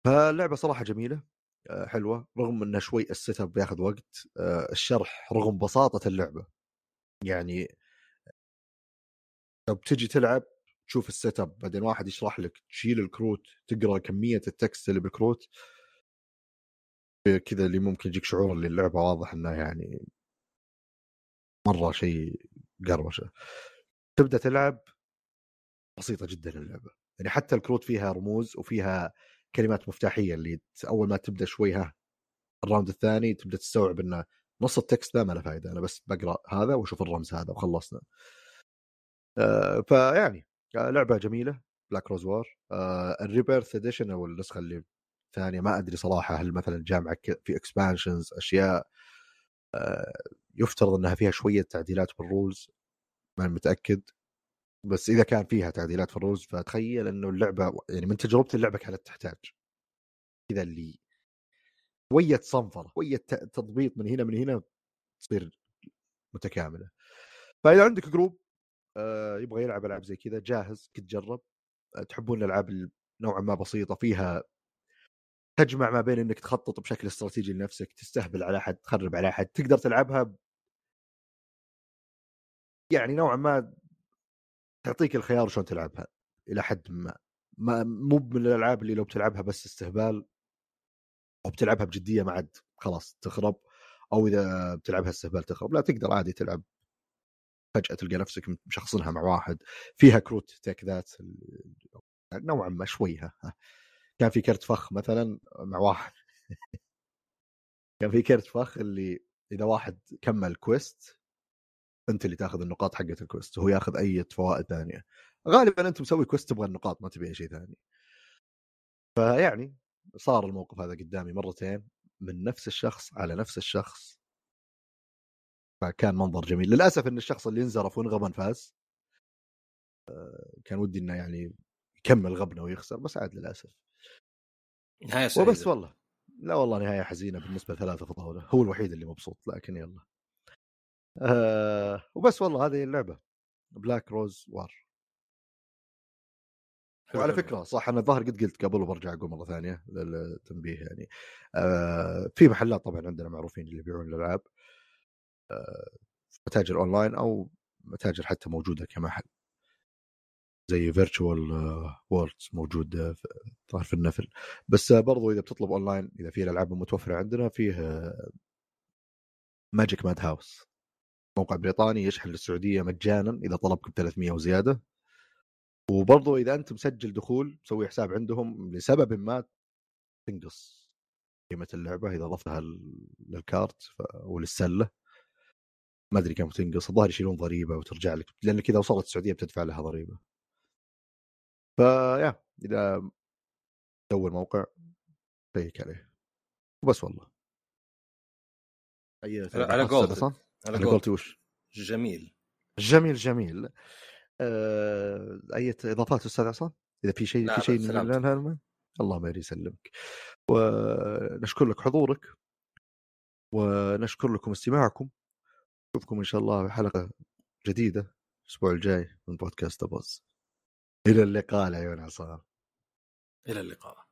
فاللعبه صراحة جميلة أه حلوة رغم انه شوي ال setup بياخذ وقت أه الشرح رغم بساطة اللعبة. يعني لو بتجي تلعب تشوف ال setup بعدين واحد يشرح لك تشيل الكروت تقرأ كمية ال text اللي بالكروت كذا اللي ممكن يجيك شعور اللي اللعبة واضح إنها يعني مرة شيء قروشة. تبدأ تلعب بسيطة جدا اللعبة. يعني حتى الكروت فيها رموز وفيها كلمات مفتاحية اللي أول ما تبدأ شوي ها ال round الثاني تبدأ تستوعب انه نص ال text ذا ما له فائده أنا بس بقرأ هذا وأشوف الرمز هذا وخلصنا. آه فيعني آه لعبة جميلة Black Rose Wars ال Rebirth edition أو النسخة اللي ثانية ما أدري صراحة هل مثلا جامعة في expansions أشياء آه يفترض إنها فيها شوية تعديلات بال rules ما متأكد. بس إذا كان فيها تعديلات في ال rules فتخيل إنه اللعبة يعني من تجربتي اللعبة كانت تحتاج كذا اللي شوية صنفرة شوية تضبيط من هنا من هنا تصير متكاملة. فإذا عندك group آه يبغى يلعب ألعاب زي كذا جاهز تجرب تحبون الالعاب نوعا ما بسيطة فيها تجمع ما بين إنك تخطط بشكل استراتيجي لنفسك تستهبل على أحد تخرب على أحد تقدر تلعبها يعني نوعا ما تعطيك الخيار شلون تلعبها إلى حد ما. ما مو من الألعاب اللي لو بتلعبها بس استهبال أو بتلعبها بجدية ما عاد خلاص تخرب أو إذا بتلعبها استهبال تخرب لا تقدر عادي تلعب. فجأة تلقى نفسك مشخصنها مع واحد فيها كروت take that نوعا ما شويها. كان في كرت فخ مثلا مع واحد. كان في كرت فخ اللي إذا واحد كمل quest أنت اللي تأخذ النقاط حقت ال quest وهو يأخذ أي فوائد ثانية. غالبا أنت مسوي quest تبغى النقاط ما تبي اي شيء ثاني. فيعني صار الموقف هذا قدامي مرتين من نفس الشخص على نفس الشخص. فكان منظر جميل. للأسف إن الشخص اللي انزرف وانغبن فاز. كان ودي إنه يعني يكمل غبنه ويخسر بس عاد للأسف. نهاية سعيدة. وبس والله. لا والله نهاية حزينة بالنسبة لثلاثه فضاوله هو الوحيد اللي مبسوط لكن يلا. آه وبس والله هذه اللعبة. Black Rose War وعلى فكرة صح أنا الظاهر قد قلت قبل وبرجع أقول مرة ثانية للتنبيه يعني. آه في محلات طبعا عندنا معروفين اللي يبيعون الألعاب. آه متاجر أونلاين أو متاجر حتى موجودة كمحل. زي Virtual Worlds موجود ظهر في النفل. بس برضو إذا بتطلب اونلاين إذا في الألعاب المتوفره عندنا فيه Magic Madhouse موقع بريطاني يشحن للسعودية مجانا إذا طلبك ب 300 وزيادة. وبرضو إذا أنت مسجل دخول مسوي حساب عندهم لسبب ما تنقص قيمة اللعبة إذا ضفتها لل cart وللسلة. ما أدري كم تنقص الظاهر يشيلون ضريبة وترجع لك لانك اذا وصلت السعودية بتدفع لها ضريبة. فيا اذا تدور موقع شيك عليه. وبس والله. أي على gold على gold وش؟ جميل. جميل جميل. آه... أي إضافات أستاذ عصام؟ إذا في شيء في شيء الله ما يسلمك. ونشكر لك حضورك. ونشكر لكم استماعكم. نشوفكم إن شاء الله في حلقة جديدة الأسبوع الجاي من بودكاست باز إلى اللقاء العيون عصام إلى اللقاء.